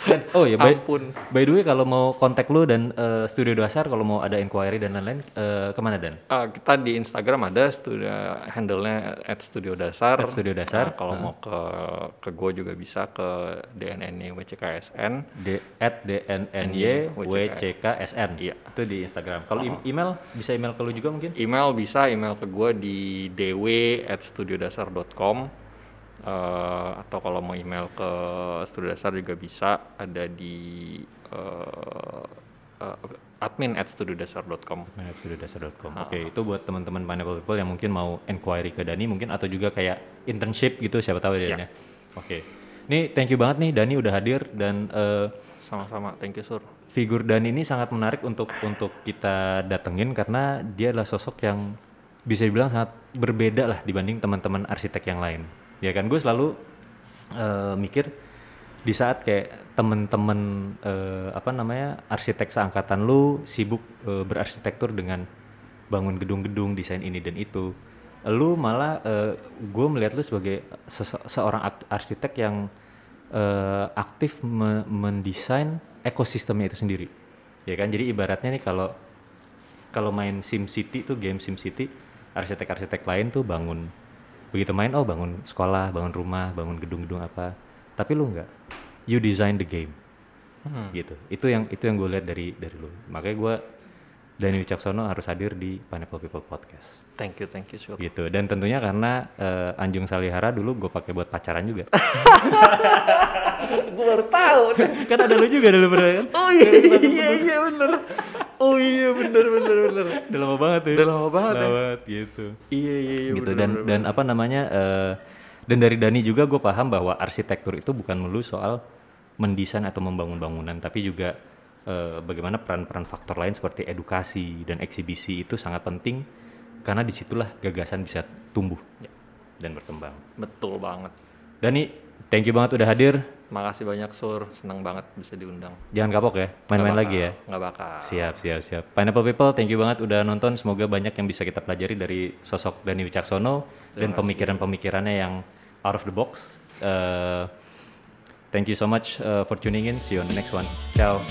Dan- oh ya by, ampun by the way kalau mau kontak lu dan eh, studio dasar kalau mau ada inquiry dan lain-lain eh, ke mana dan? Ah, kita di Instagram ada studio handle-nya at studio dasar. At Studio Dasar, Nah, kalau mau ke ke gue juga bisa ke DNN WCKSN. D at DNNY WCKSN. Iya. Itu di Instagram. Kalau im- email bisa email ke lu juga mungkin? Email bisa email ke gue di dw at studiodasar.com Eh, atau kalau mau email ke studio dasar juga bisa ada di eh, eh, admin at studiodasar.com. Studiodasar.com. Oke, itu buat teman-teman Pineapple People yang mungkin mau inquiry ke Dani mungkin atau juga kayak internship gitu siapa tahu ya Dan ya. Oke. Nih thank you banget nih Dani udah hadir dan eh, Sama-sama, thank you Sur. figur Dani ini sangat menarik untuk untuk kita datengin karena dia adalah sosok yang bisa dibilang sangat berbeda lah dibanding teman-teman arsitek yang lain. Ya kan gue selalu eh, mikir di saat kayak temen-temen eh, apa namanya arsitek seangkatan lu sibuk eh, berarsitektur dengan bangun gedung-gedung desain ini dan itu lu malah gue melihat lu sebagai sese- seorang arsitek yang eh, aktif me- mendesain ekosistemnya itu sendiri. Ya kan jadi ibaratnya nih kalau kalau main Sim City tuh game Sim City arsitek-arsitek lain tuh bangun begitu main oh bangun sekolah bangun rumah bangun gedung-gedung apa. Tapi lu nggak. You design the game. Hmm. gitu. Itu yang itu yang gue lihat dari dari lu. Makanya gue Dani Wicaksono harus hadir di Pineapple People Podcast Thank you, thank you Sur. gitu dan tentunya karena eh, Anjung Salihara dulu gue pakai buat pacaran juga gue baru tahu. kan ada lu juga dulu pernah kan Oh iya, iya, iya bener. Oh iya bener, bener, bener. udah lama banget ya Udah lama banget ya. Lama banget gitu Iya, iya, iya gitu bener, dan bener, dan apa namanya eh, dan dari Dani juga gue paham bahwa arsitektur itu bukan melulu soal mendesain atau membangun bangunan tapi juga eh, bagaimana peran-peran faktor lain seperti edukasi dan eksibisi itu sangat penting karena di situlah gagasan bisa tumbuh dan berkembang Betul banget. Dani Thank you banget udah hadir. Makasih banyak Sur, senang banget bisa diundang. Jangan kapok ya, main-main lagi ya. Nggak bakal. Siap, siap, siap. Pineapple People, thank you banget udah nonton. Semoga banyak yang bisa kita pelajari dari sosok Dani Wicaksono dan pemikiran-pemikirannya yang out of the box. Uh, thank you so much uh, for tuning in. See you on the next one. Ciao.